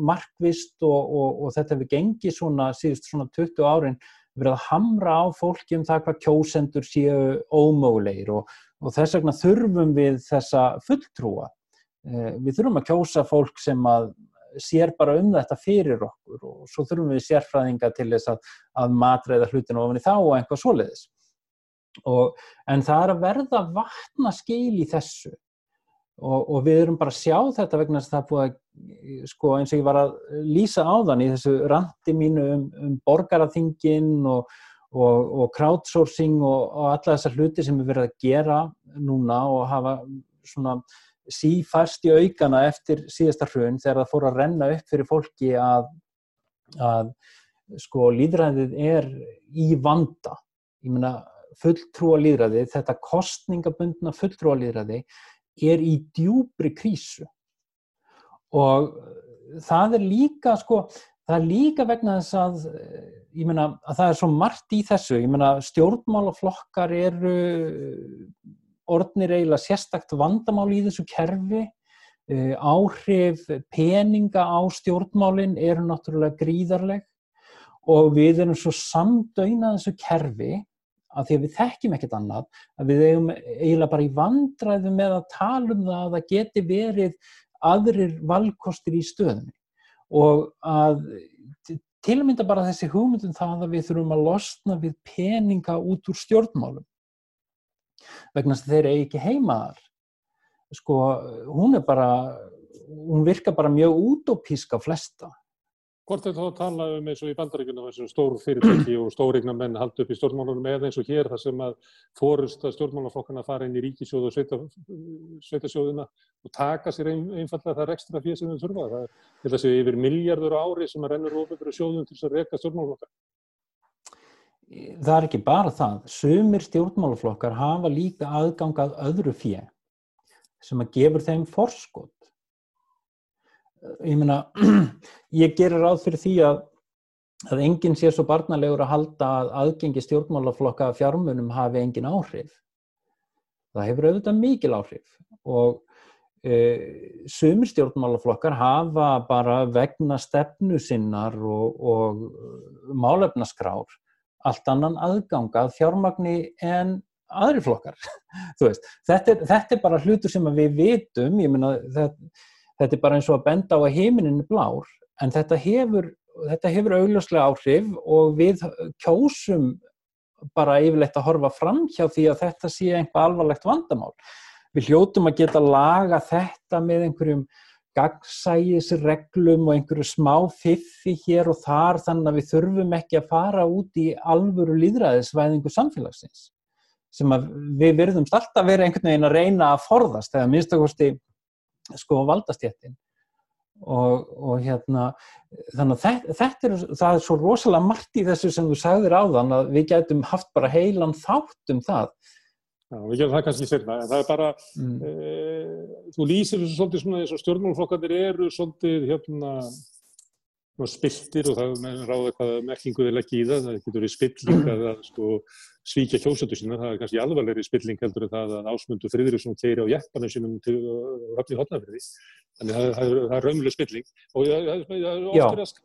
markvist og, og, og þetta hefur gengið svona síðust svona 20 árin verið að hamra á fólki um það hvað kjósendur séu ómögulegir og þess vegna þurfum við þessa fulltrúa. Uh, við þurfum að kjósa fólk sem að sér bara um þetta fyrir okkur og svo þurfum við sérfræðinga til þess að, að matræða hlutinu ofan í þá og einhvað svoleiðis. Og, en það er að verða vatna skil í þessu og, og við erum bara að sjá þetta vegna þess að það búið að, sko eins og ég var að lýsa á þann í þessu randi mínu um, um borgaraþingin og, og crowdsourcing og alla þessar hluti sem við verðum að gera núna og hafa svona sífærst í aukana eftir síðasta hrun þegar það fór að renna upp fyrir fólki að, að sko líðræðið er í vanda. Ég meina fulltrúa líðræði þetta kostningabundna fulltrúa líðræði er í djúbri krísu. Og það er líka sko það er líka vegna þess að ég meina að það er svo margt í þessu. Ég meina stjórnmálaflokkar eru orðnir eiginlega sérstakt vandamál í þessu kerfi. Uh, áhrif peninga á stjórnmálin eru náttúrulega gríðarleg og við erum svo samdöina þessu kerfi að því að við þekkjum ekkert annað að við eigum eiginlega bara í vandræðu með að tala um það að það geti verið aðrir valkostir í stöðunni. Og að til að mynda bara þessi hugmyndum það að við þurfum að losna við peninga út úr stjórnmálum vegna þess að þeir eru ekki heimaðar sko, hún er bara hún virkar bara mjög útópísk á flesta Hvort er þá að tala um eins og í bandaríkunum þessum stór fyrirtæki og stórigna menn haldi upp í stjórnmálunum eða eins og hér þar sem að fórust að stjórnmálaflokkana fara inn í ríkisjóðu og sveita, sveitasjóðuna og taka sér ein, einfallega það ekstra fyrir sem þau þurfa. Það er til þess að yfir miljardur ári sem að rennur ofið fyrir sjóðum til þess að reyka stjórnmálaflokkar. Það er ekki bara það. Sumir stjórnmálaflokkar hafa líka aðgangað öðru fjö sem að gefur þeim forskot ég meina, ég gerir ráð fyrir því að, að enginn sé svo barnalegur að halda að aðgengi stjórnmálaflokka fjármunum hafi engin áhrif. Það hefur auðvitað mikil áhrif og e, sumir stjórnmálaflokkar hafa bara vegna stefnu sinnar og, og málefnaskrár allt annan aðganga að fjármagni en aðri flokkar. Veist, þetta, er, þetta er bara hlutur sem við vitum, meina þetta þetta er bara eins og að benda á að heiminin er blár en þetta hefur, þetta hefur augljóslega áhrif og við kjósum bara yfirleitt að horfa fram hjá því að þetta sé einhvað alvarlegt vandamál. Við hljótum að geta laga þetta með einhverjum gagsægisreglum og einhverju smá fiffi hér og þar þannig að við þurfum ekki að fara út í alvöru líðræðisvæðingu samfélagsins sem að við verðumst alltaf verið einhvern veginn að reyna að forðast eða minnstakosti sko valdastjættin og, og hérna þannig að þetta, þetta er, er svo rosalega margt í þessu sem þú sagðir á þann að við gætum haft bara heilan þátt um það Já, við getum það kannski sérna, en það er bara mm. e, þú lýsir þessu svolítið svona þess að stjórnmálflokkandir eru svolítið hérna spiltir og það er ráða hvaða merkingu þeir leggja í það, það getur verið spilling að sko, svíkja kjósöndu sína, það er kannski alvarlegri spilling heldur en það að ásmundu friðurisum keiri á jæppanum sínum til höfni hotnafriði, þannig að það er, er raunlega spilling og það er oftur að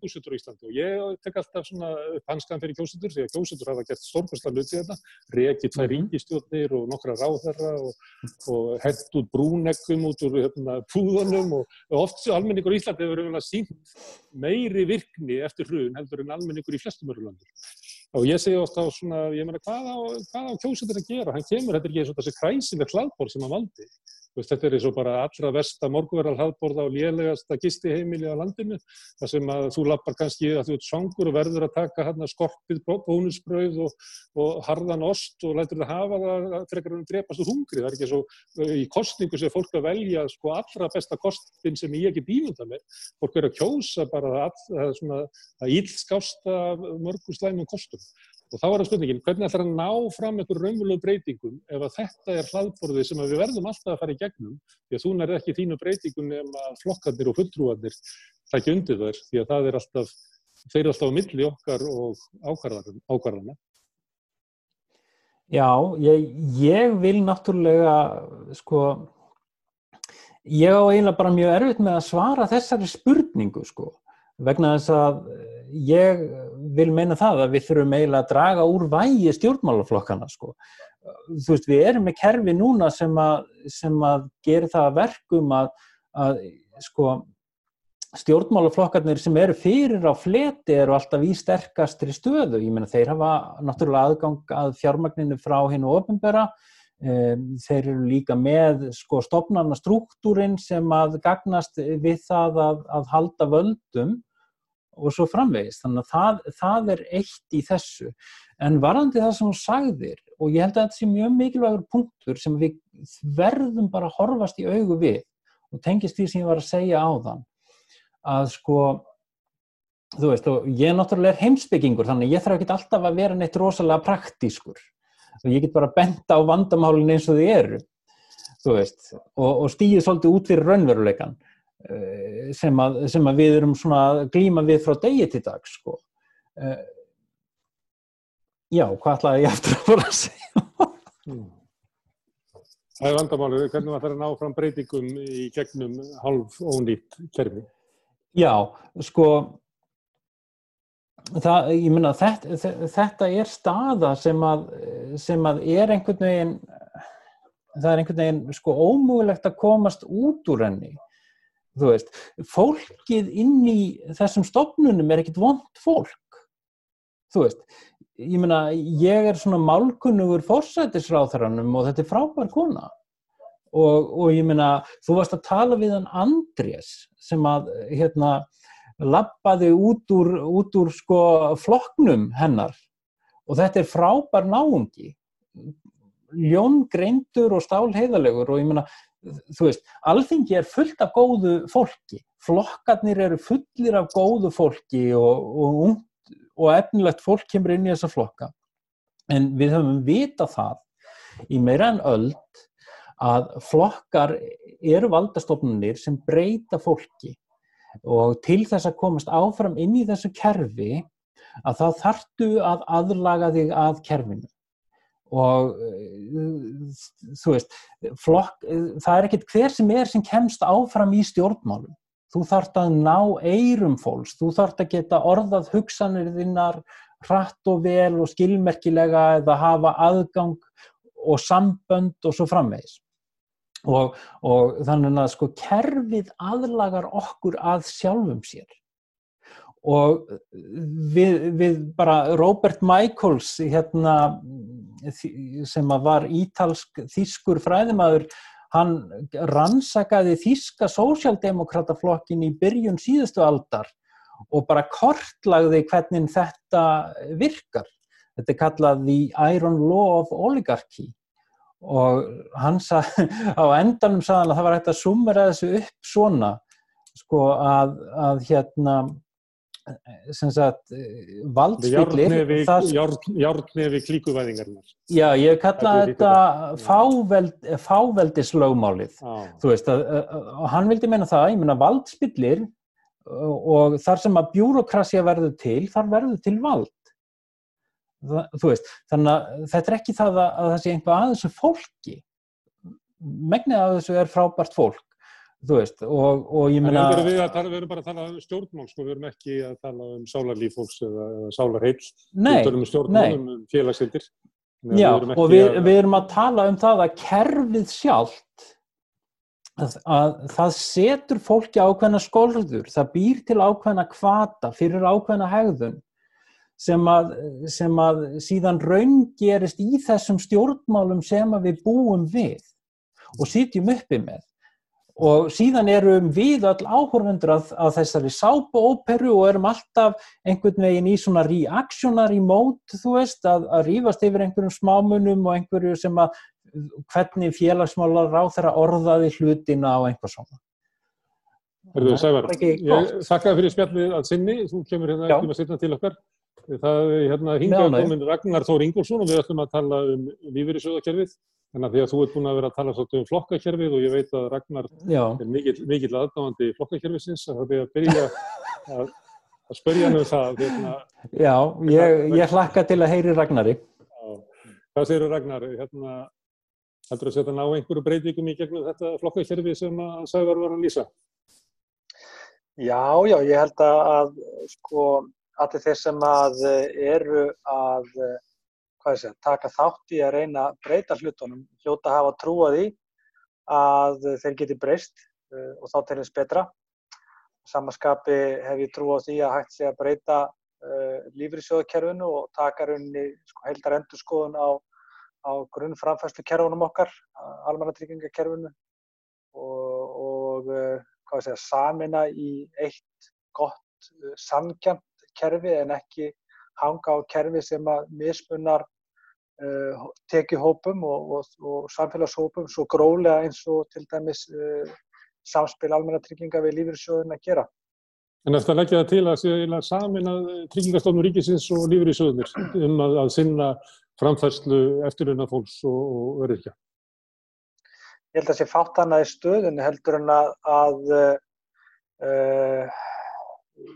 kjósendur í Íslandi og ég tek alltaf svona hanskan fyrir kjósendur því að kjósendur hafa gert stórkværsla hluti þetta, reykið tvær mhm. ríkistjóðnir og nokkra ráðherra og, og hent út brúnekkum út úr hérna, púðunum og, oft almenningur í Íslandi hefur verið sínt meiri virkni eftir hrun heldur en almenningur í flestum öru landur. Og ég segi ofta á svona, ég meina, hvað á, á kjósendur að gera? Hann kemur, þetta er ekki þessi kræsileg hlaðbór sem hann valdi Veist, þetta er eins og bara allra versta morguverðal hafðborða og lélegasta gistiheimili á landinu. Það sem að þú lappar kannski að þú ert svangur og verður að taka hérna skorpið bónusbröð og, og harðan ost og lætur það hafa það frekar um drepast úr hungri. Það er ekki svo í kostningu sem fólk að velja sko allra besta kostin sem ég ekki bífunda með. Fólk er að kjósa bara að, að, að ílskásta mörgum slæmum kostum. Og þá er það spurningin, hvernig ætlar að ná fram einhverjum raunvölu breytingum ef að þetta er hlaðborðið sem við verðum alltaf að fara í gegnum því að þú nær ekki þínu breytingun ef að flokkarnir og fulltrúarnir takja undir þær því að það er alltaf, þeir eru alltaf á milli okkar og ákvarðana. Já, ég, ég vil náttúrulega, sko, ég á eiginlega bara mjög erfitt með að svara þessari spurningu, sko, vegna þess að ég vil meina það að við þurfum eiginlega að draga úr vægi stjórnmálaflokkana sko. Þú veist, við erum með kerfi núna sem að, sem að gera það verkum að, að sko, stjórnmálaflokkarnir sem eru fyrir á fleti eru alltaf í sterkastri stöðu. Ég meina, þeir hafa náttúrulega aðgang að fjármagninu frá hinn og ofinbera. Þeir eru líka með sko, stopnarna struktúrin sem að gagnast við það að, að halda völdum og svo framvegist. Þannig að það, það er eitt í þessu. En varandi það sem hún sagðir, og ég held að þetta sé mjög mikilvægur punktur sem við verðum bara að horfast í augu við og tengist því sem ég var að segja á þann, að sko, þú veist, og ég náttúrulega er heimsbyggingur, þannig ég þarf ekki alltaf að vera neitt rosalega praktískur og ég get bara að benda á vandamálinn eins og þið eru, þú veist, og, og stýðið svolítið út fyrir raunveruleikan sem að, sem að við erum svona að glýma við frá degi til dag sko. Eh, já, hvað ætlaði ég eftir að fara að segja? Mm. Það er vandamálið, hvernig maður þarf að ná fram breytingum í gegnum halv ónýtt kerfi? Já, sko, það, ég menna, þetta, þetta er staða sem að, sem að er einhvern veginn, það er einhvern veginn sko ómögulegt að komast út úr henni. Þú veist, fólkið inn í þessum stofnunum er ekkit vond fólk. Þú veist, ég meina, ég er svona málkunnugur fórsætisráþaranum og þetta er frábær kona. Og, og ég meina, þú varst að tala við hann Andrés sem að, hérna, lappaði út úr, út úr sko flokknum hennar. Og þetta er frábær náungi. Ljóngreindur og stálheiðalegur og ég meina, þú veist, alþingi er fullt af góðu fólki. Flokkarnir eru fullir af góðu fólki og, og og efnilegt fólk kemur inn í þessa flokka. En við höfum vita það í meira en öll að flokkar eru valdastofnunir sem breyta fólki. Og til þess að komast áfram inn í þessu kerfi að þá þartu að aðlaga þig að kerfinu og þú veist flokk, það er ekkert hver sem er sem kemst áfram í stjórnmálum þú þart að ná eirum fólks, þú þart að geta orðað hugsanir þinnar hratt og vel og skilmerkilega eða hafa aðgang og sambönd og svo framvegis. Og, og þannig að sko kerfið aðlagar okkur að sjálfum sér. Og við, við bara Robert Michaels hérna, sem var ítalsk þýskur fræðimaður hann rannsakaði þíska sósjaldemokrataflokkin í byrjun síðustu aldar og bara kortlagði hvernig þetta virkar. Þetta er kallað The Iron Law of Oligarchy og hann sagði, á endanum sagði hann að það var hægt að sumera þessu upp svona sko að, að hérna sem sagt valdspillir Járnefi klíkuvæðingarnar Já, ég kalla þetta fáveld, fáveldislögmálið. Ah. þú veist, og hann vildi meina það, ég meina valdspillir og þar sem að bjúrokrasja verður til, þar verður til vald. Það, þú veist þannig að þetta er ekki það að, að það sé einhvað að þessu fólki. Megnið að þessu er frábært fólk þú veist, og, og ég meina við, við, við erum bara að tala um stjórnmál sko, við erum ekki að tala um sálarlíf fólks eða, eða sálarheil, við erum um stjórnmálum um félagsildir Já, og við, að... við erum að tala um það að kerfið sjálft að, að það setur fólki ákveðna skóldur, það býr til ákveðna kvata fyrir ákveðna hegðun sem að, sem að síðan raungerist í þessum stjórnmálum sem við búum við og sitjum uppi með og síðan erum við öll áhörfundur að, að þessari sápuóperu og erum alltaf einhvern veginn í svona reactionary mode þú veist að, að rýfast yfir einhverjum smámunum og einhverju sem að hvernig félagsmálar á þeirra orðaði hlutina á einhver svona. Erðu Sævar, ég þakka fyrir spjallið að sinni, þú kemur hérna ekki með sérna til okkar. Það er hérna hingað komin Ragnar Þór Ingólfsson og við ætlum að tala um lífeyrisöðakerfið Þannig að því að þú ert búin að vera að tala svolítið um flokkakerfið og ég veit að Ragnar Já. er mikill, mikill aðdáðandi flokkakerfiðsins að það er að byrja að, að spörja hann um það. Hérna, Já, ég, ég hlakka til að heyri Ragnari. Já. Hvað segir Ragnar? Hérna, heldur að setja ná einhverju breytingum í gegnum þetta flokkakerfið sem að Sævar var að lýsa? Já, já, ég held að sko allir þeir sem að eru að Segja, taka þátt í að reyna að breyta hlutunum, hljóta að hafa trú að því að þeir geti breyst uh, og þá til þess betra. Samanskapi hef ég trú á því að hægt sé að breyta uh, lífriðsjóðakerfinu og taka rauninni sko, heildar endur skoðun á, á grunnframfæslu kerfunum okkar, almannatryggingakerfinu og, og uh, segja, samina í eitt gott samkjönd kerfi en ekki hanga á kerfi sem að mismunnar tekihópum og, og, og samfélagshópum svo gróðlega eins og til dæmis uh, samspil almenna trygginga við lífyrirsjóðun að gera. En eftir að leggja það til að séu samin að tryggingastofnum ríkisins og lífyrirsjóðunir um að, að sinna framfærslu eftirluna fólks og, og öryrkja? Ég held að það sé fátt hana í stöðun heldur en að, að uh,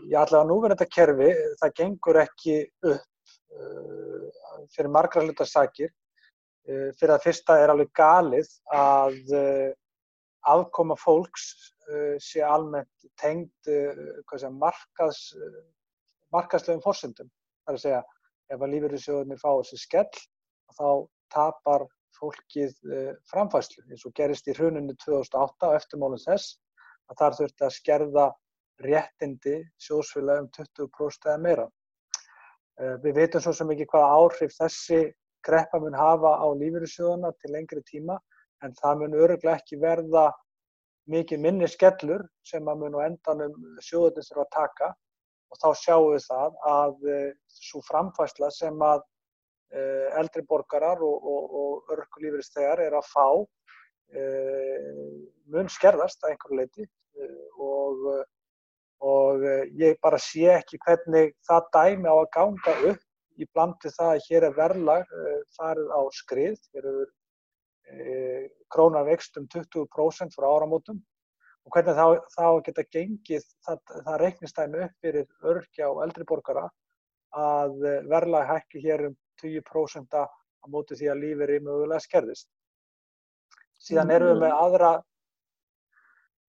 ég allavega núverðanda kerfi það gengur ekki upp fyrir margra hluta sakir Uh, fyrir að fyrsta er alveg galið að uh, afkoma fólks uh, sé almennt tengd markaðs, markaðslegum fórsendum. Það er að segja, ef að lífeyrissjóðunir fá þessi skell, þá tapar fólkið framfæslu eins og gerist í hruninu 2008 og eftirmálinn þess að þar þurfti að skerða réttindi sjóðsfélag um 20% eða meira. Við veitum svo sem ekki hvaða áhrif þessi kreppa mun hafa á lífeyrissjóðuna til lengri tíma en það mun öruglega ekki verða mikið minni skellur sem að mun á endanum sjóðunins eru að taka. Og þá sjáum við það að uh, svo framfæsla sem að uh, eldri borgarar og, og, og örkulífeyristegar er að fá mun skerðast að einhverju leiti og, og ég bara sé ekki hvernig það dæmi á að ganga upp. Í blandi það að hér er verðlag uh, farið á skrið, hér eru uh, krónar vext um 20% frá áramótum. Og hvernig þá, þá geta gengið það, það reiknistæmi upp fyrir örkja og eldri borgara að verðlag hækki hér um 20% á móti því að lífið er mögulega skerðist. Síðan erum við með aðra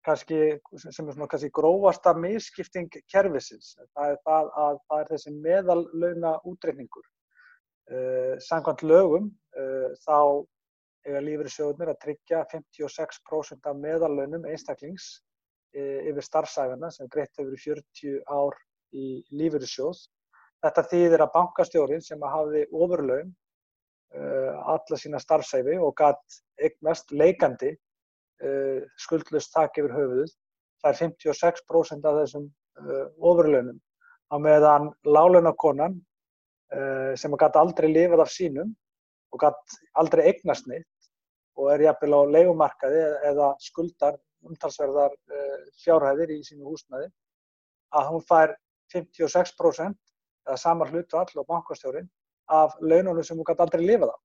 kannski, sem er svona kannski grófasta misskipting kervisins. Það er það að það er þessi meðallauna útreikningur. Uh, Samkvæmt lögum uh, þá eiga lífeyrissjóðunir að tryggja 56% af meðallaunum einstaklings uh, yfir starfsæfina sem greitt hefur í 40 ár í lífeyrissjóð. Þetta þýðir að bankastjórin sem að hafi ofurlaun alla sína starfsæfi og gætt eignast leikandi uh, skuldlust takk yfir höfuðuð. Það er 56% af þessum uh, ofurlaunum. Á meðan lálaunakonan uh, sem gæti aldrei lifað af sínum og gæti aldrei eignast neitt og er jafnvel á leikumarkaði eða skuldar umtalsverðar fjárhæðir í sínu húsnaði að hún fær 56% eða samar hlutu all og bankastjórin af laununum sem hún gæti aldrei lifað af.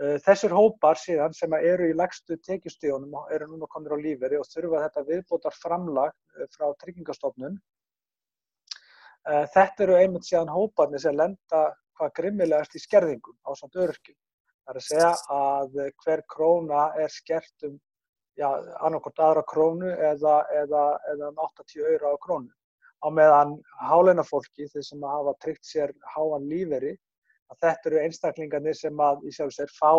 Eh, þessir hópar síðan sem eru í legstu tekjustíðunum eru núna komir á líferi og þurfa þetta viðbótar framlag eh, frá tryggingastofnun. Eh, þetta eru einmitt síðan hóparnir sem lenda hvað grimmilegast í skerðingum á samt örkjum. Það er að segja að hver króna er skert um annarkort aðra krónu eða, eða, eða um 80 öyra á krónu. Á meðan háleinafólki, þeir sem hafa tryggt sér háan líferi, að þetta eru einstaklingarnir sem að í sjálf sér fá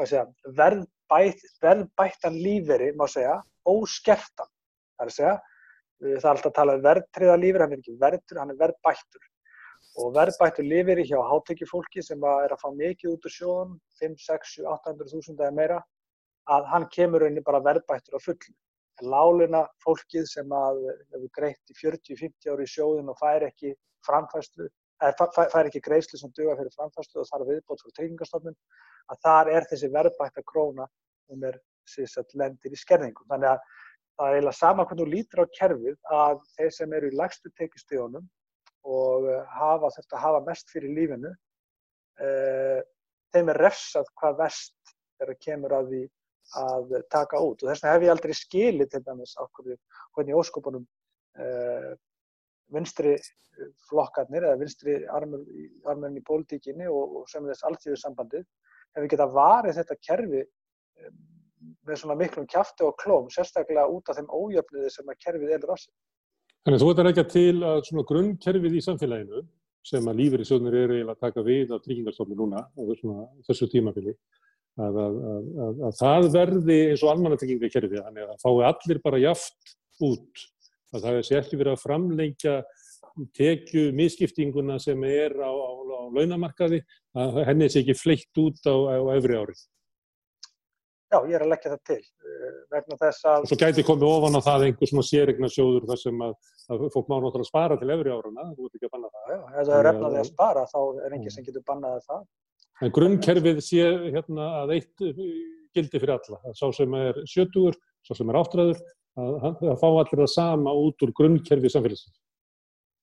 segja, verðbætt, verðbættan líferi, má segja, óskertan. Það er að segja, það er alltaf að tala um verðtriða líferi, hann er ekki verður, hann er verðbættur. Og verðbættur líferi hjá hátekjufólki sem að er að fá mikið út úr sjóðun, 5, 6, 7, 800 þúsund eða meira, að hann kemur rauninni bara verðbættur á fullu. Láluna fólkið sem að hefur greitt í 40-50 ári í sjóðun og fær ekki framfæslu fær ekki greiðslu sem duga fyrir framfærslu og þar viðbót fyrir tryggingastofnun að þar er þessi verðbækta króna sem er sérstætt lendir í skerðingum. Þannig að það er eiginlega sama hvernig þú lítur á kerfið að þeir sem eru í lagstu tekistíðunum og eh, hafa þetta að hafa mest fyrir lífinu uh, þeim er refsað hvað vest þegar það kemur að því að taka út og þess vegna hef ég aldrei skilið til dæmis okkur hvernig óskopunum uh, vinstri flokkarnir eða vinstri armurinn í pólitíkinni og, og sem þess alltíðu hefur getað varið þetta kerfi með svona miklum kæfti og klóm, sérstaklega út af þeim ójöfniði sem að kerfið elur á sig. Þannig að þú ert að reykja til að svona grunnkerfið í samfélaginu sem að lífur í sjónur eru eiginlega að taka við af tryggingarstofni núna þessu tímafili að, að, að, að það verði eins og almannatryggingakerfið, þannig að það fái allir bara jaft út að það sé ekki verið að framlengja tekju miskiptinguna sem er á, á, á launamarkaði, að henni sé ekki fleitt út á, á öfri árið. Já, ég er að leggja það til. Eh, vegna þess að... Og svo gæti komið ofan á það einhver svona sérregna sjóður þar sem að, að fólk má náttúrulega spara til öfri árana, þú ert ekki að banna það. Já, ef það er efnaði að spara þá er enginn sem getur bannaði það. En grunnkerfið sé hérna að eitt gildi fyrir alla. Sá sem er sjötugur, sá sem er áttræður, að, að fá allir það sama út úr grunnkerfi samfélagsins.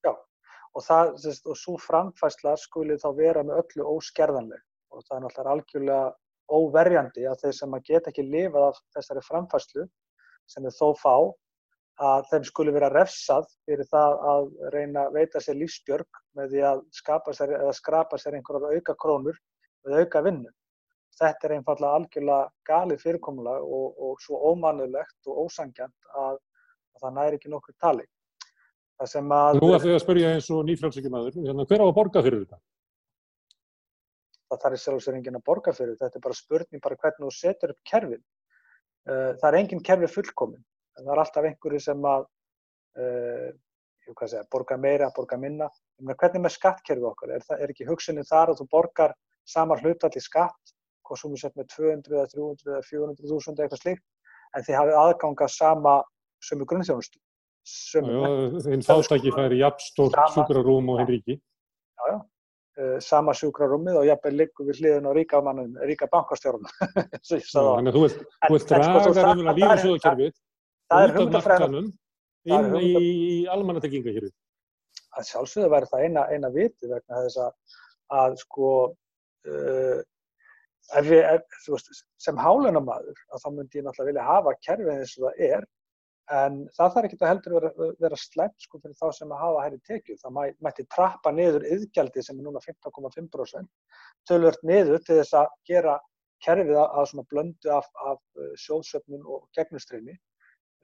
Já, og, það, og svo framfæsla skulle þá vera með öllu óskerðanleg og það er náttúrulega algjörlega óverjandi að þeir sem að geta ekki lifað af þessari framfæslu sem þeir þó fá að þeim skulle vera refsað fyrir það að reyna að veita sér lífsbjörg með því að skapa sér skrapa sér einhverjar auka krónur með auka vinnu. Þetta er einfallega algjörlega galið fyrirkomulag og, og svo ómannulegt og ósangjant að, að það næri ekki nokkur tali. Að, Nú ætlum ég að spyrja eins og nýfrálsíkjumæður, hérna, hver á að borga fyrir þetta? Það þarf í sjálfsvegar enginn að borga fyrir þetta, þetta er bara spurning bara hvernig þú setur upp kerfin. Uh, það er enginn kerfi fullkomin, það er alltaf einhverju sem að uh, segja, borga meira, borga minna. Hvernig með skattkerfi okkar? Er, það, er ekki hugsunin þar að þú borgar samar hlutall í skatt, hvað sem við setjum með 200 eða 300 eða 400 þúsund eitthvað slíkt, en þið hafið aðganga sama sömu grunnþjónustu. Einn fátæki færi jafnstórt sjúkrarúm og henn ríki. Já, já, uh, sama sjúkrarúmið og jafnveg liggum við hliðin á ríka, ríka bankastjórnum. Þannig að þú vilt sko, draga raunverulega lífsögurkerfið út af markanum inn í. Að sjálfsögðu væri það eina, eina viti vegna þess að, að sko uh, ef, veist, sem hálunamadur að þá myndi ég náttúrulega vilja hafa kerfið eins og það er en það þarf ekki að heldur vera, vera slemt sko fyrir þá sem að hafa hæri tekið. Það mæ, mætti trappa niður yðgjaldi sem er núna 15,5% tölvört niður til þess að gera kerfið að, að blöndu af, af uh, sjóðsöfnun og gegnustreymi.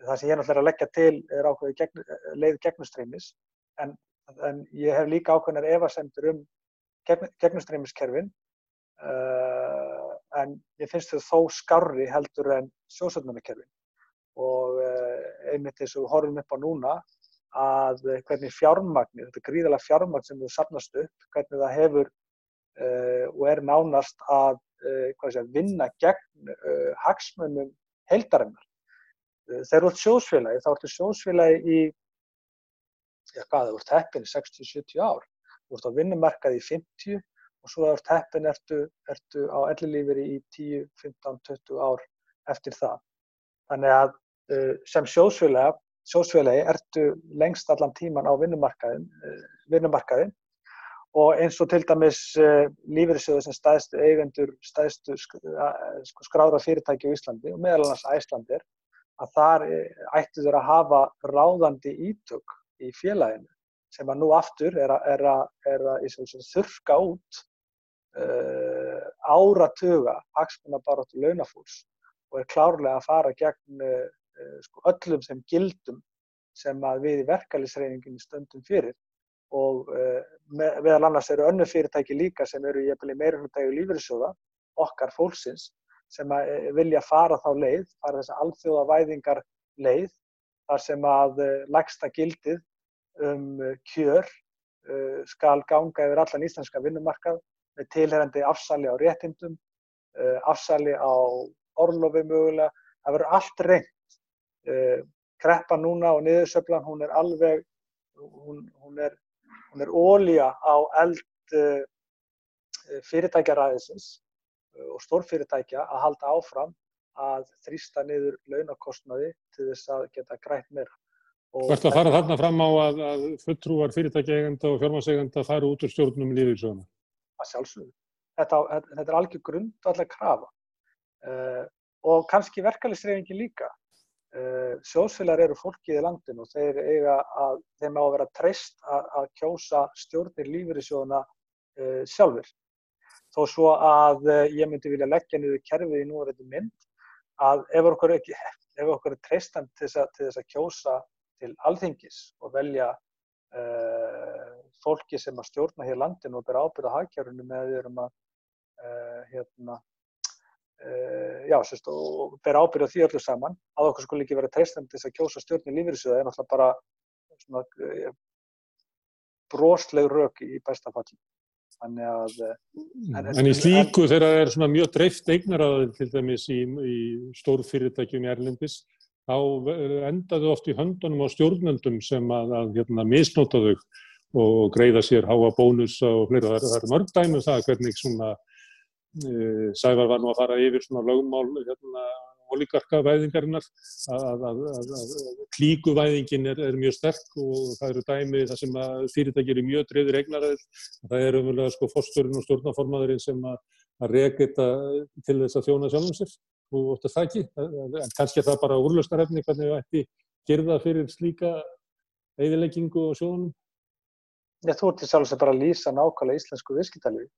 Það sem ég náttúrulega er leggja til er ákveði gegn, leið gegnustreymis en, en ég hef líka ákveðinar evasendur um gegn, gegnustreymiskerfin uh, en ég finnst þau þó skarri heldur en sjóðsöfnunarkerfin og uh, einmitt eins og við horfum upp á núna að hvernig fjármagnir, þetta gríðalega fjármagn sem við sapnast upp, hvernig það hefur uh, og er nánast að sé, vinna gegn hagsmunum heldarinnar. Þegar þú ert sjóðsfélagi, þá ertu sjóðsfélagi í, já hvað, þú ert heppin í 60-70 ár, þú ert á vinnumarkaði í 50 og svo ert heppin ertu, ertu á ellilíferi í 10, 15, 20 ár eftir það. Þannig að uh, sem sjóðsfélagi, sjóðsfélagi ertu lengst allan tíman á vinnumarkaðin, uh, vinnumarkaðin og eins og til dæmis uh, lífeyrissjóðu sem stæðstu eigendur, stæðstu sko, skráðra fyrirtæki á Íslandi og meðal annars Æslandir, að þar ættu þeir að hafa ráðandi ítök í félaginu sem að nú aftur er að, þurka út áratuga hagsmunna bara til launafólks og er klárlega að fara gegn uh, sko, öllum þeim gildum sem við í verkefælisreyningin stöndum fyrir. Og uh, meðal annars eru önnu fyrirtæki líka sem eru í meira hlutægu lífyrirsjóða, okkar fólksins, sem vilja fara þá leið, fara þess að alþjóðavæðingar leið, þar sem að lægsta gildið um kjör skal ganga yfir allan íslenska vinnumarkað með tilherandi afsali á réttindum, afsali á orlofi mögulega, það verður allt reynd uh, kreppa núna og niðursöflan hún er alveg hún, hún er, er ólíja á eld uh, fyrirtækjaræðisins og stórfyrirtækja að halda áfram að þrýsta niður launakostnaði til þess að geta grætt meira. Hvert að fara þarna fram á að, að fulltrúar fyrirtækjaegenda og fjármansegenda fara út úr stjórnum lífíðsöguna? Það sjálfsögðu. Þetta, þetta er algjör grund allar krafa uh, og kannski verkefælisreifingin líka. Uh, sjóðsfélagar eru fólkið í landinu og þeir eiga að, þeim á að vera treyst að, að kjósa stjórnir lífeyrissjóðuna uh, sjálfur. Þó svo að ég myndi vilja leggja niður kerfið í núverðinu mynd að ef okkur, ekki, ef okkur er treystan að, til þess að kjósa til alþingis og velja fólki sem að stjórna hér landinu og bera ábyrða hagkjörunum með því að hérna, Uh, já, sérst, og ber ábyrð á því öllu saman. Að okkur skulle ekki vera treystan til þess að kjósa stjórnir lífyrirsöða er náttúrulega bara svona uh, brosleg rök í besta falli. Þannig að uh, en, en í slíku en, þegar það er svona mjög dreift eignaraðil til dæmis í, í stór fyrirtækjum í Erlendis þá endaðu oft í höndunum á stjórnendum sem að, að hérna, misnóta þau og greiða sér háa bónus og fleira, það er mörg dæmi um það hvernig svona Eh, Sævar var nú að fara yfir svona lögmál hérna, ólíkarkavæðingarinnar að, að, að, að klíkuvæðingin er, er mjög sterk og það eru dæmi þar sem að fyrirtækir er mjög dreyður eignaræðil. Það er umverulega sko fórsturinn og stjórnaformaðurinn sem að reyka þetta til þess að þjóna sjálfum sér og óttast það ekki. En kannski það bara úrlöstarefni hvernig við ætti gerða fyrir slíka eigðileggingu og sjónum. Já, þú ert í sjálfsög bara að lýsa nákvæmlega íslensku viðskiptalífi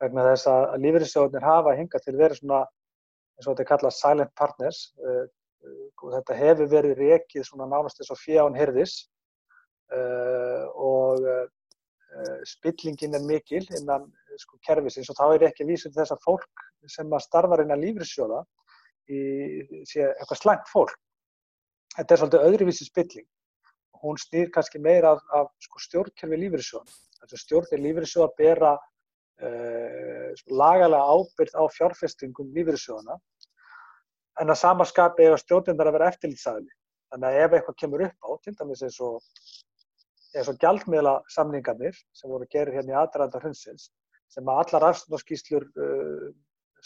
vegna þess að lífeyrissjóðunir hafa hingað til verið svona eins og þetta er kallað silent partners uh, og þetta hefur verið rekið svona nánast eins og fján hirðis uh, og uh, spillingin er mikil innan sko, kerfisins og þá er ekki vísið þess að fólk sem að starfa reyna lífrissjóða í sé, eitthvað slæmt fólk. Þetta er svolítið öðruvísi spilling. Hún snýr kannski meira af, af sko, stjórnkerfi lífrissjóðan. Stjórnir lífrissjóða bera uh, lagalega ábyrð á fjárfestingum lífrissjóðana en að samaskapi eða stjórnindar að vera eftirlýtsæðli. Þannig að ef eitthvað kemur upp á, til dæmis eins og, og gjaldmiðla samningarnir sem voru gerðir hérna í aðræðanda hrunsins, sem að allar afstofnarskíslur uh,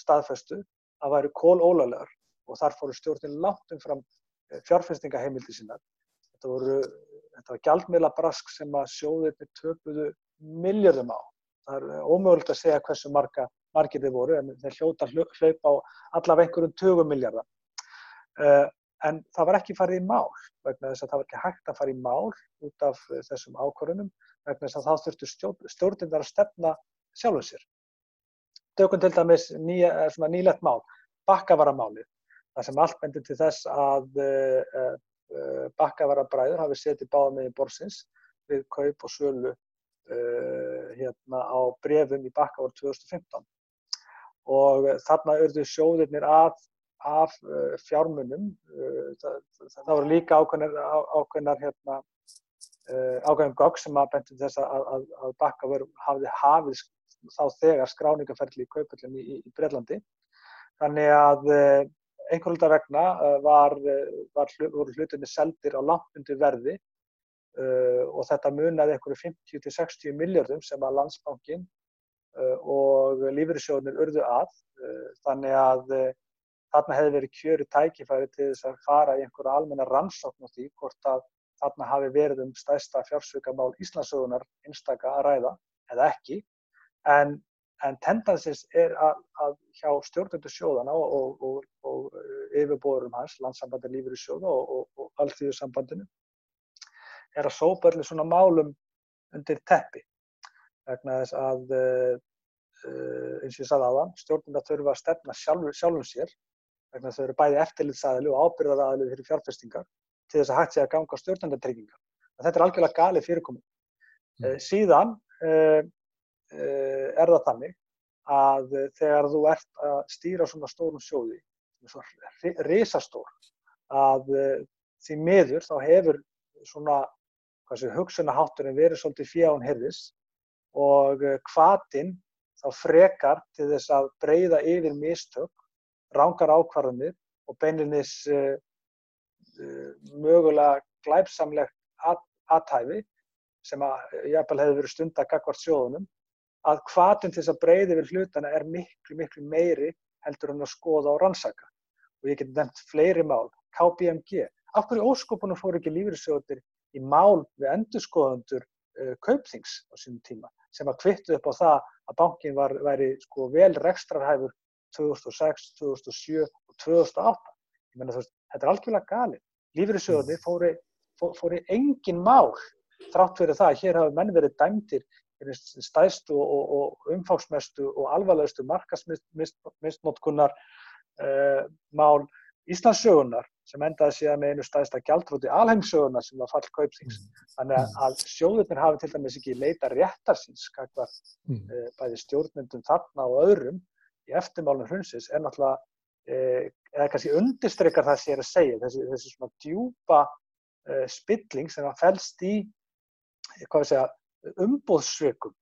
staðfestu að væri kól ólöglegar og þar fóru stjórnin langt umfram fjárfestingaheimildi sínar. Þetta, voru, þetta var gjaldmiðla brask sem að sjóðirni töpuðu miljardum á. Það er ómögulegt að segja hversu marga margir þið voru en þeir hljóta hlaup á allaveg einhverjum 20 miljardar. Uh, en það var ekki farið í mál vegna þess að það var ekki hægt að fara í mál út af þessum ákvörunum vegna þess að þá þurftu stjórnindar að stefna sjálfum sér. Dökun til dæmis ný, nýlegt mál, bakkavarramálið, það sem allt bendur til þess að uh, uh, bakkavarrabræður hafi setið báða með í borsins við kaup og sölu hérna, á brefum í bakka árið 2015 og þarna örðu sjóðirnir af, af uh, fjármunum það, það voru líka ákveðnar, ákveðnar hérna, ákveðnum gogg sem að bentum þess að, að, að bakka hafði hafið þá þegar skráningaferðli í kaupöllum í, í Breitlandi þannig að einhverjum vegna var, var, voru hlutinni seldir á langt undir verði Uh, og þetta munaði einhverju 50-60 miljardum sem að landsbankin uh, og lífeyrissjóðunir urðu að uh, þannig að þarna hefði verið kjöru tækifæri til þess að fara í einhverja almenna rannsókn á því hvort að þarna hafi verið um stæsta fjársökamál Íslandsögunar einstaka að ræða eða ekki. En, en tendansins er að, að hjá stjórnundu sjóðana og, og, og, og yfirbóðurum hans, landssambandi lífeyrissjóða og allþjóðsambandinu er að sópa öllu svona málum undir teppi vegna þess að uh, eins og ég sagði aðan, stjórnum þurfa að stefna sjálfum, sjálfum sér vegna þau eru bæði eftirlitsaðili og ábyrðaraðili fyrir fjárfestingar til þess að hægt sé að ganga stjórnendatryggingar. Þetta er algjörlega gali fyrirkominn. Mm. Síðan er það þannig að þegar þú ert að stýra svona stórum sjóði, svona risastór, að því miður þá hefur svona hugsunahátturinn verið svolítið fján herðis og hvatinn eh, þá frekar til þess að breyða yfir mistök, rángar ákvarðanir og beininnis uh, uh, mögulega glæpsamlegt at aðtæfi sem að jafnvel hefur verið stund að gagvart sjóðunum, að til þess að breyða yfir hlutana er miklu, miklu meiri heldur en að skoða og rannsaka. Og ég get nefnt fleiri mál, KPMG. Af hverju óskopunum fóru ekki lífriðsjóðir í mál við endurskoðandur uh, kaupþings á sínum tíma sem að kvittu upp á það að bankin var, væri sko vel rekstrarhæfur 2006, 2007 og 2008. Ég menna þú veist, þetta er algjörlega gali. Lífriðsjóðinni fóri, fóri, fóri engin mál þrátt fyrir það að hér hafi menn verið dæmtir stæðstu og, og umfáksmestu og alvarlegustu markasmistnótkunnar uh, mál Íslandsögunar sem endaði síðan með einu staðista gjaldróti alheimsögunar sem var fall kaupsings. Mm. Þannig mm. að sjóðurnir hafi til dæmis ekki leita réttarsins skakvar mm. uh, bæði stjórnmyndum þarna og öðrum í eftirmálunum hrunsins er náttúrulega, uh, eða kannski undirstrykkar það sem ég er að segja, þessi, þessi svona djúpa spilling sem að fælst í, hvað við segja, umbóðsveikum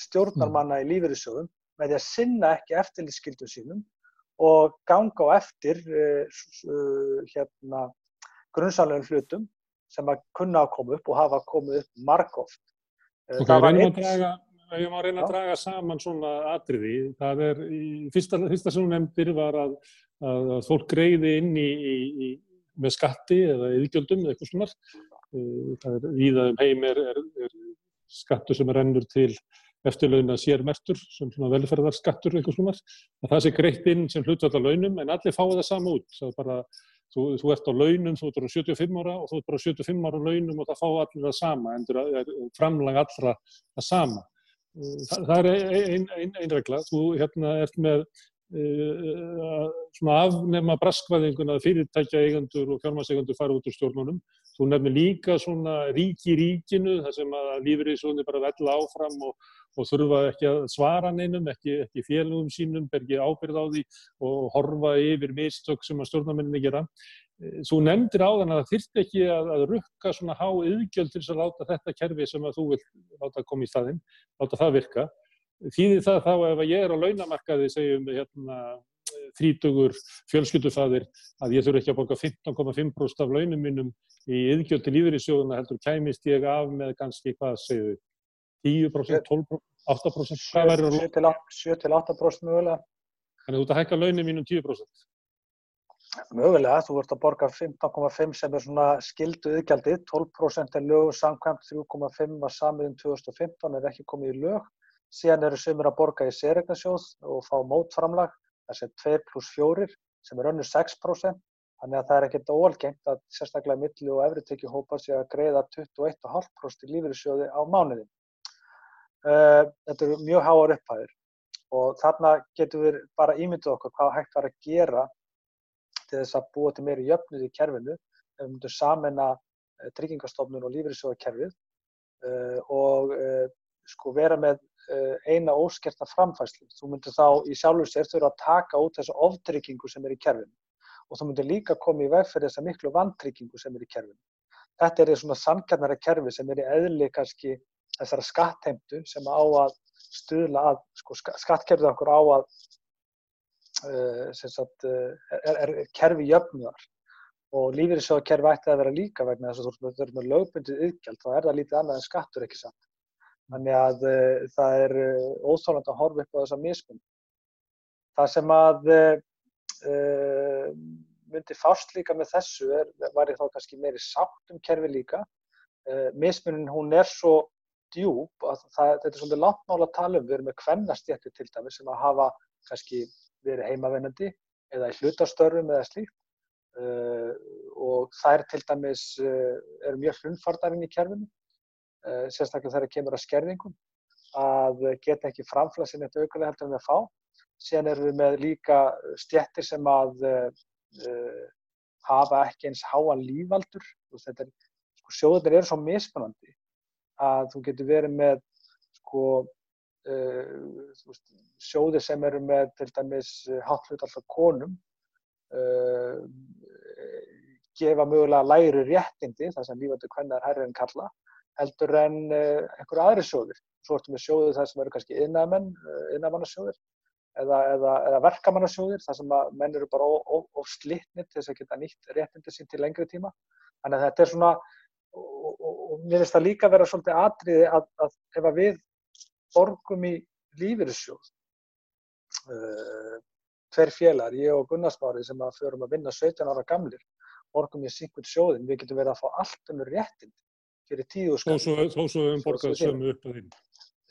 stjórnarmanna í lífeyrissjóðum með því að sinna ekki eftirlýtskildum sínum og ganga á eftir uh, hérna, grunnsamlegum hlutum sem að kunna að koma upp og hafa komið upp margóft. Uh, okay, reynum að draga, ég má reyna að draga saman svona atriði. Það er, í fyrsta, fyrsta sem hún nefndir var að, að fólk greiði inn í, í, í, með skatti eða yðgjöldum eða eitthvað svona. Það er víða um heim er, er, er skattu sem rennur til eftirlauna sérmertur, sem svona velferðarskattur eitthvað svona, að það sé greitt inn sem hlutvall á launum en allir fá það sama út. Það er bara, þú, þú ert á launum, þú ert á 75 ára og þú ert bara 75 ára á launum og það fá allir það sama, en framlega allra það sama. það, það er einn ein, ein regla. Þú hérna ert með svona afnema braskvæðinguna að fyrirtækja eigendur og fjármarseigendur fara út úr stjórnunum. Þú nefnir líka svona ríki ríkinu þar sem að lífriðsvöndi bara vella áfram og, og þurfa ekki að svara neinum, ekki, ekki félugum sínum, bergi ábyrð á því og horfa yfir mistök sem að stjórnamenninni gera. Þú nefndir á þann að það þyrft ekki að, að rukka svona há yðgjöld til þess að láta þetta kerfi sem að þú vil láta koma í staðinn, láta það virka. Þýðir það þá ef ég er á launamarkaði, segjum hérna, þrítugur fjölskyldufæðir, að ég þurfi ekki að borga 15,5% af launum mínum í yðgjöld til lífeyrissjóðuna heldur kæmist ég af með kannski hvað segju 10%, 12%, 8%, hvað verður það? 7-8% mögulega. Þannig að þú ert að hækka launin mínum 10%? Mögulega, þú ert að borga 15,5 sem er svona skildu yðgjaldið, 12% er lögu samkvæmt, 3,5 var samiðin 2015 er ekki komið í lög. Síðan eru sömur að borga í sérregnarsjóð og fá mótframlag, þessi 2 pluss 4 sem er önnur 6%. Þannig að það er ekkert óalgengt að sérstaklega milli og efritekki hópa sig að greiða 21,5% í lífeyrissjóði á mánuðin. Uh, þetta eru mjög háar upphæðir og þarna getur við bara ímyndið okkur hvað hægt var að gera til þess að búa til meiri jöfnuð í kerfinu ef við myndum samena eh, tryggingastofnun og lífriðsjóðakerfið uh, og sko vera með eina óskerta framfæslu. Þú myndir þá í sjálfur sér þurfa að taka út þessu oftryggingu sem er í kerfinu og þú myndir líka koma í veg fyrir þessa miklu vantryggingu sem er í kerfinu. Þetta er í svona samkjarnara kerfi sem er í eðli kannski þessara skattheimtu sem á að stuðla að, sko skattkerfið okkur á að Eh, sagt, eh, er, er kerfi jöfnuðar og lífeyrissjóðakerfi ætti að vera líka vegna þess að þú ert með lögbundið yðgjald þá er það lítið annað en skattur ekki samt. Þannig að uh, það er óþáland að horfa upp á þessa mismun. Það sem að uh, myndi fást líka með þessu er, var ég þá kannski meiri sátt um kerfi líka. Uh, mismunin hún er svo djúb að það, þetta er svolítið langt mála að tala um. Við erum með kvennastjætti til dæmis sem að hafa kannski verið heimavennandi eða í hlutastörfum eða slíkt uh, og þær til dæmis uh, eru mjög hlunfardarinn í kerfinu, uh, sérstaklega þegar það kemur að skerðingum, að geta ekki framflasinn eitthvað aukulega heldur en að fá. Síðan erum við með líka stjettir sem að hafa ekki eins háan lífaldur. Er, sko, sjóðunir eru svo mismunandi að þú getur verið með sko, uh, sjóði sem eru með til dæmis hátt hlut alltaf konum uh, gefa mögulega læri réttindi þar sem lífandi hvernig er hærri en kalla heldur en uh, einhverju aðri sjóðir. Svo ertum við sjóðið þar sem eru kannski innamenn, innamannasjóðir eða, eða, eða verkamannasjóðir þar sem að menn eru bara of slittnir til þess að geta nýtt réttindi sín til lengri tíma. Þannig að þetta er svona, og, og, og mér finnst það líka að vera svolítið atriði að, að ef að við borgum í lífeyrissjóð uh, tver félagar, ég og Gunnarsmári sem að förum að vinna 17 ára gamlir borgum í síkvöld sjóðin, við getum verið að fá allt um réttind fyrir tíu skall. Þó svo um borgað sömu upp að þín.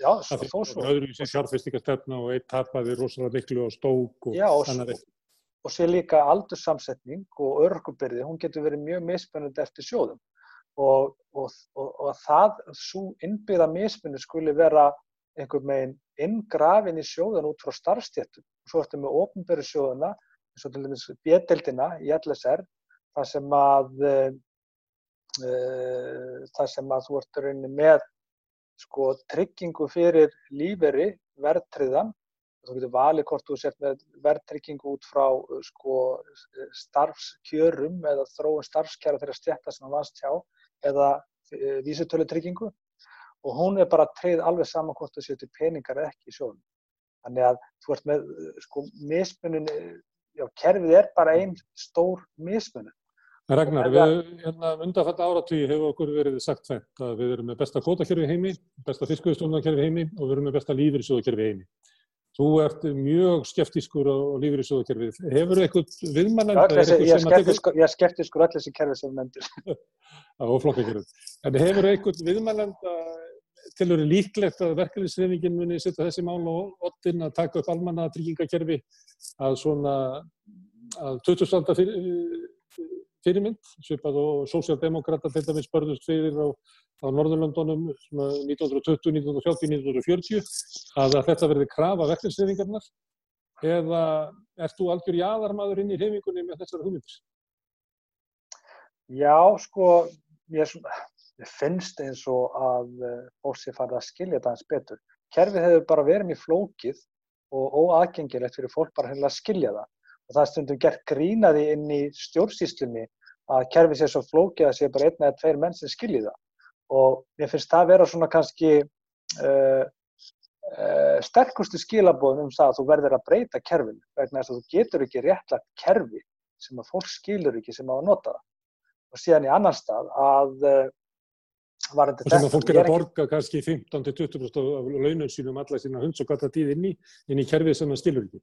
Já, svo, þó svo. Það er öðru í sér sjárfestingarstefna og eitt tapaði rosalega miklu á stók og Já, annað eitt. Og sér líka aldursamsetning og örgubyrði, hún getur verið mjög misspennandi eftir sjóðum og, og, og, og það, svo innbyggða misspunni skuli vera einhvern veginn inngrafin í sjóðan út frá starfstjættum. Svo ertu með ofnböru sjóðana, eins og til dæmis bjedeldina í LSR, þar sem að, uh, þar sem að þú ert rauninni með sko, tryggingu fyrir líferi verðtriðan. Þú getur valið hvort þú sért með verðtryggingu út frá sko, starfskjörum eða þróun starfskjara þeirra stjætta sem það vannst hjá eða uh, vísutölutryggingu og hún er bara treyð alveg saman hvort það séu til peningar eða ekki í sjóðunum. Þannig að þú ert með, sko, mismunin, já, kerfið er bara einn stór mismunin. Ragnar, við, hérna, undanfætt áratvíi hefur okkur verið sagt fænt að við erum með besta kvotakerfi heimi, besta fiskvöðstofnakerfi heimi og við erum með besta lífyrirsjóðakerfi heimi. Þú ert mjög skeptískur á lífyrirsjóðakerfið. Hefur þú eitthvað viðmannand? Ég er skeptískur allir sem kerfið sem nefndir. Það var flokkakerfið. En hefur þú eitthvað viðmannand til að vera líklegt að verkefnisreifingin muni setja þessi mál og oddin að taka upp almanna tryggingakerfi að svona að 20. fyrirmynd, svipað og sósjaldemokrata til dæmis börðust fyrir á, á Norðurlandunum 1920, 1930, 1940 að, þetta verði krafa verkefnsreyfingarnar eða ert þú algjör jáðarmadur inn í reyfingunni með þessari hugmyndir? Já, sko, ég, ég finnst eins og að fólk sé farið að skilja þetta eins betur. Kerfið hefur bara verið mjög flókið og óaðgengilegt fyrir fólk bara að skilja það. Og það stundum gert grínaði inn í stjórnsýslunni að kerfið sé svo flókið að sé bara einn eða tveir menn sem skilji það. Og mér finnst það að vera svona kannski uh, uh, sterkustu skilabóðum um það að þú verður að breyta kerfinu vegna þess að þú getur ekki réttlagt kerfi sem að fólk skilur ekki sem að nota það. Og síðan í annan stað að uh, og sem að fólk er að borga kannski 15-20% af launum sínum alla sína hunds og gata tíð inn í, inn í kerfið sem það skilur ekki.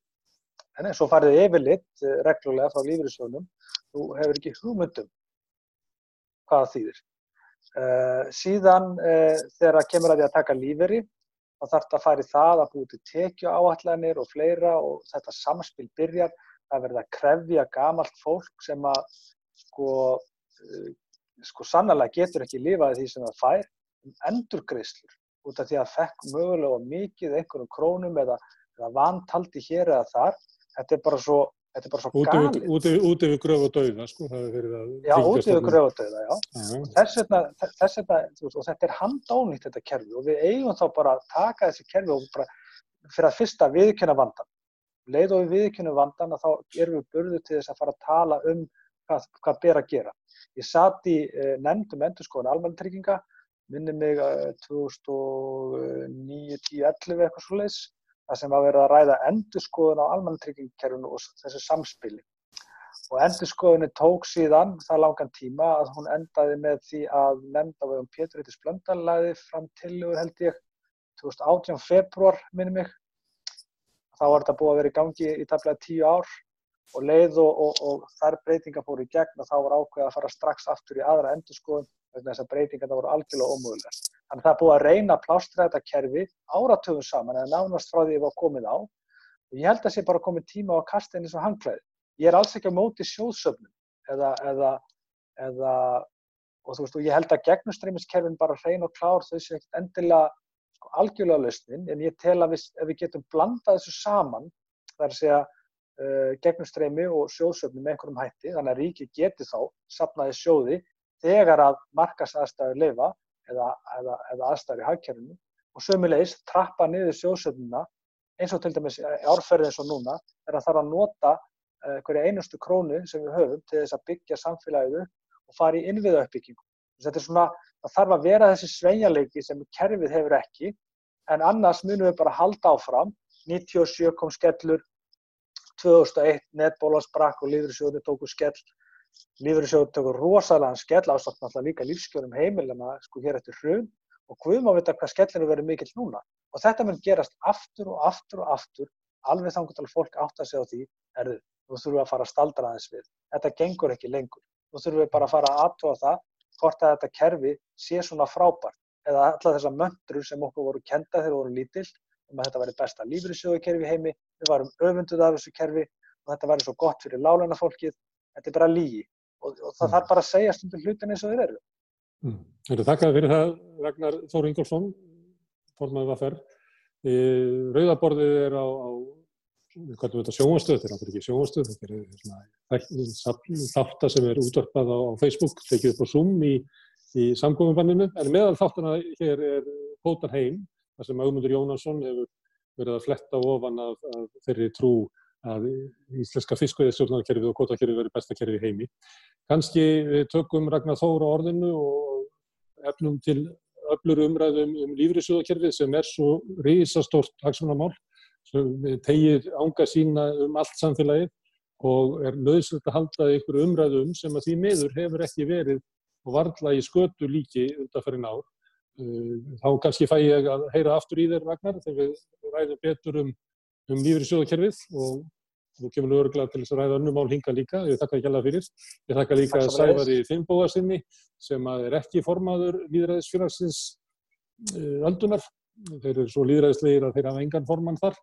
En svo farið yfirlitt reglulega frá lífyrirsjónum, þú hefur ekki hugmyndum hvað það þýðir. Uh, síðan uh, þegar það kemur að því að taka lífeyri, þá þarf þetta að fara í það að búið til tekju áallanir og fleira og þetta samspil byrjar að verða að krefja gamalt fólk sem að sko uh, sko sannlega getur ekki lifaði því sem það fær um endurgreislur út af því að fekk mögulega mikið einhverjum krónum eða, eða vantaldi hér eða þar. Þetta er bara svo, þetta er bara svo galið. Út yfir gröf og dauða, sko, það hefur verið að... Já, út yfir gröf og dauða, já. já. Þess vegna, þess vegna, og þetta er handónýtt þetta kerfi og við eigum þá bara að taka þessi kerfi og bara fyrir að fyrsta viðkjöna vandan. Leið og við viðkjöna vandan að þá erum við burðu til þess að fara að tala um hvað, hvað ber að gera. Ég satt í eh, nefndum endurskóðan almannatrygginga, minni mig eh, 2009, 10, 11 eitthvað svo leiðs, þar sem var verið að ræða endurskóðan á almannatryggingakerfinu og þessu samspili. Og endurskóðinu tók síðan það langan tíma að hún endaði með því að nefnda við um Pétur Eittis Blöndalæði fram til held ég 2018 februar minni mig. Þá var þetta búið að vera í gangi í taflega tíu ár og leið og, og, og þar breytingar fóru í gegn og þá var ákveð að fara strax aftur í aðra endurskoðun vegna þess að breytingarna voru algjörlega ómögulega. Þannig það er búið að reyna að plástra þetta kerfi áratöfum saman eða nánast frá því ég var komið á og ég held að sé bara komið tíma á að kasta inn eins og hangklæði. Ég er alls ekki á móti sjóðsöfnum eða, eða, eða og þú veist og ég held að gegnustræmiskerfin bara hrein og klár þau séu ekkert endilega sko, algjörlega lausnin en ég tel að við, ef við getum blandað þessu saman þar að segja uh, gegnumstreymi og sjóðsöfnum með einhverjum hætti þannig að ríki geti þá sapnaði sjóði þegar að markasaðstæður lifa eða, eða, eða aðstæður í hagkerfinu og sömulegis trappa niður sjóðsöfnuna eins og til dæmis árferði eins og núna er að þarf að nota uh, hverja einustu krónu sem við höfum til þess að byggja samfélagið og fara í innviða uppbyggingu. Þetta er svona, það þarf að vera þessi sveinjaleiki sem kerfið hefur ekki en annars munum við bara halda áfram 97 kom skellur 2001 netbóla sprakk og lífriðsjóði tóku skell lífriðsjóði tóku rosalega skell ástætt náttúrulega líka lífskjörum heimilina sko hér eftir hrun. Og hvað má vita hvað skellinu verður mikill núna. Og þetta mun gerast aftur og aftur og aftur alveg þannig að fólk átt að segja á því erðu, þú þurfum að fara að staldra aðeins við. Þetta gengur ekki lengur. Þú þurfum við bara að fara að aðtóa það hvort að þetta kerfi sé svona frábært. Eða alla þessar möndru sem okkur voru kenda þegar voru lítill um að þetta væri besta lífriðsjóðukerfi heimi, við varum öfunduð af þessu kerfi og þetta væri svo gott fyrir láleina fólkið, þetta er bara lígi og, og það mm. þarf bara að segja stundur hlutin eins og þeir eru. Mm. Þakka fyrir það Ragnar Þór Ingolfsson, formaðið að ferð. Rauðaborðið er á, á sjónastöð, þetta er ekki sjónastöð, þetta er þáttar sem er útvarpað á, á Facebook, tekið upp á Zoom í, í samgóðumbanninu, en meðal þáttuna hér er Kótar heim þar sem Augmundur Jónasson hefur verið að fletta ofan af, af þeirri trú að íslenska fiskveiðstjórnarkerfið og kvotakerfið verið besta kerfið heimi. Kanski við tökum Ragnar Þóra orðinu og efnum til öflur umræðum um lífriðsjóðakerfið sem er svo risastórt hagsmunamál sem tegir ánga sína um allt samfélagið og er nöðslega að halda ykkur umræðum sem að því miður hefur ekki verið og varðla í skötu líki undanferðin ár þá kannski fæ ég að heyra aftur í þér Ragnar þegar við ræðum betur um, um lífri sjóðakerfið og þú kemur öruglega til þess að ræða önnum mál hinga líka, ég þakka ekki alveg fyrir. Ég þakka líka Sævar í Finnbóðarsinni sem er ekki formaður líðræðisfélagsins uh, aldunar þeir eru svo líðræðislegir að þeir hafa engan formann þar,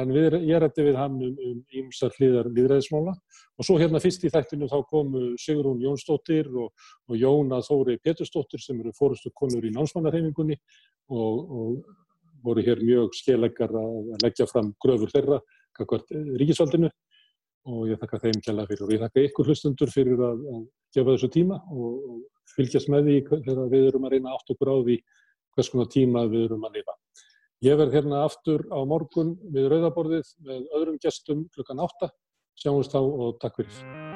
en við, ég rætti við hann um, um ímsar hlýðar líðræðismála og svo hérna fyrst í þættinu þá komu Sigrún Jónsdóttir og, og Jóna Þóri Petursdóttir sem eru fórustu konur í námsmannarhefingunni og, og voru hér mjög skelegar að leggja fram gröfur þeirra, kakvart ríkisvaldinu og ég þakka þeim kjalla fyrir og ég þakka ykkur hlustundur fyrir að, að gefa þessu tíma og, og fylgjast með því þegar við erum að reyna átt á því hvers konar tíma við erum að lifa. Ég verð hérna aftur á morgun við Rauðaborðið með öðrum gestum klukkan 8. Sjáumst þá og takk fyrir.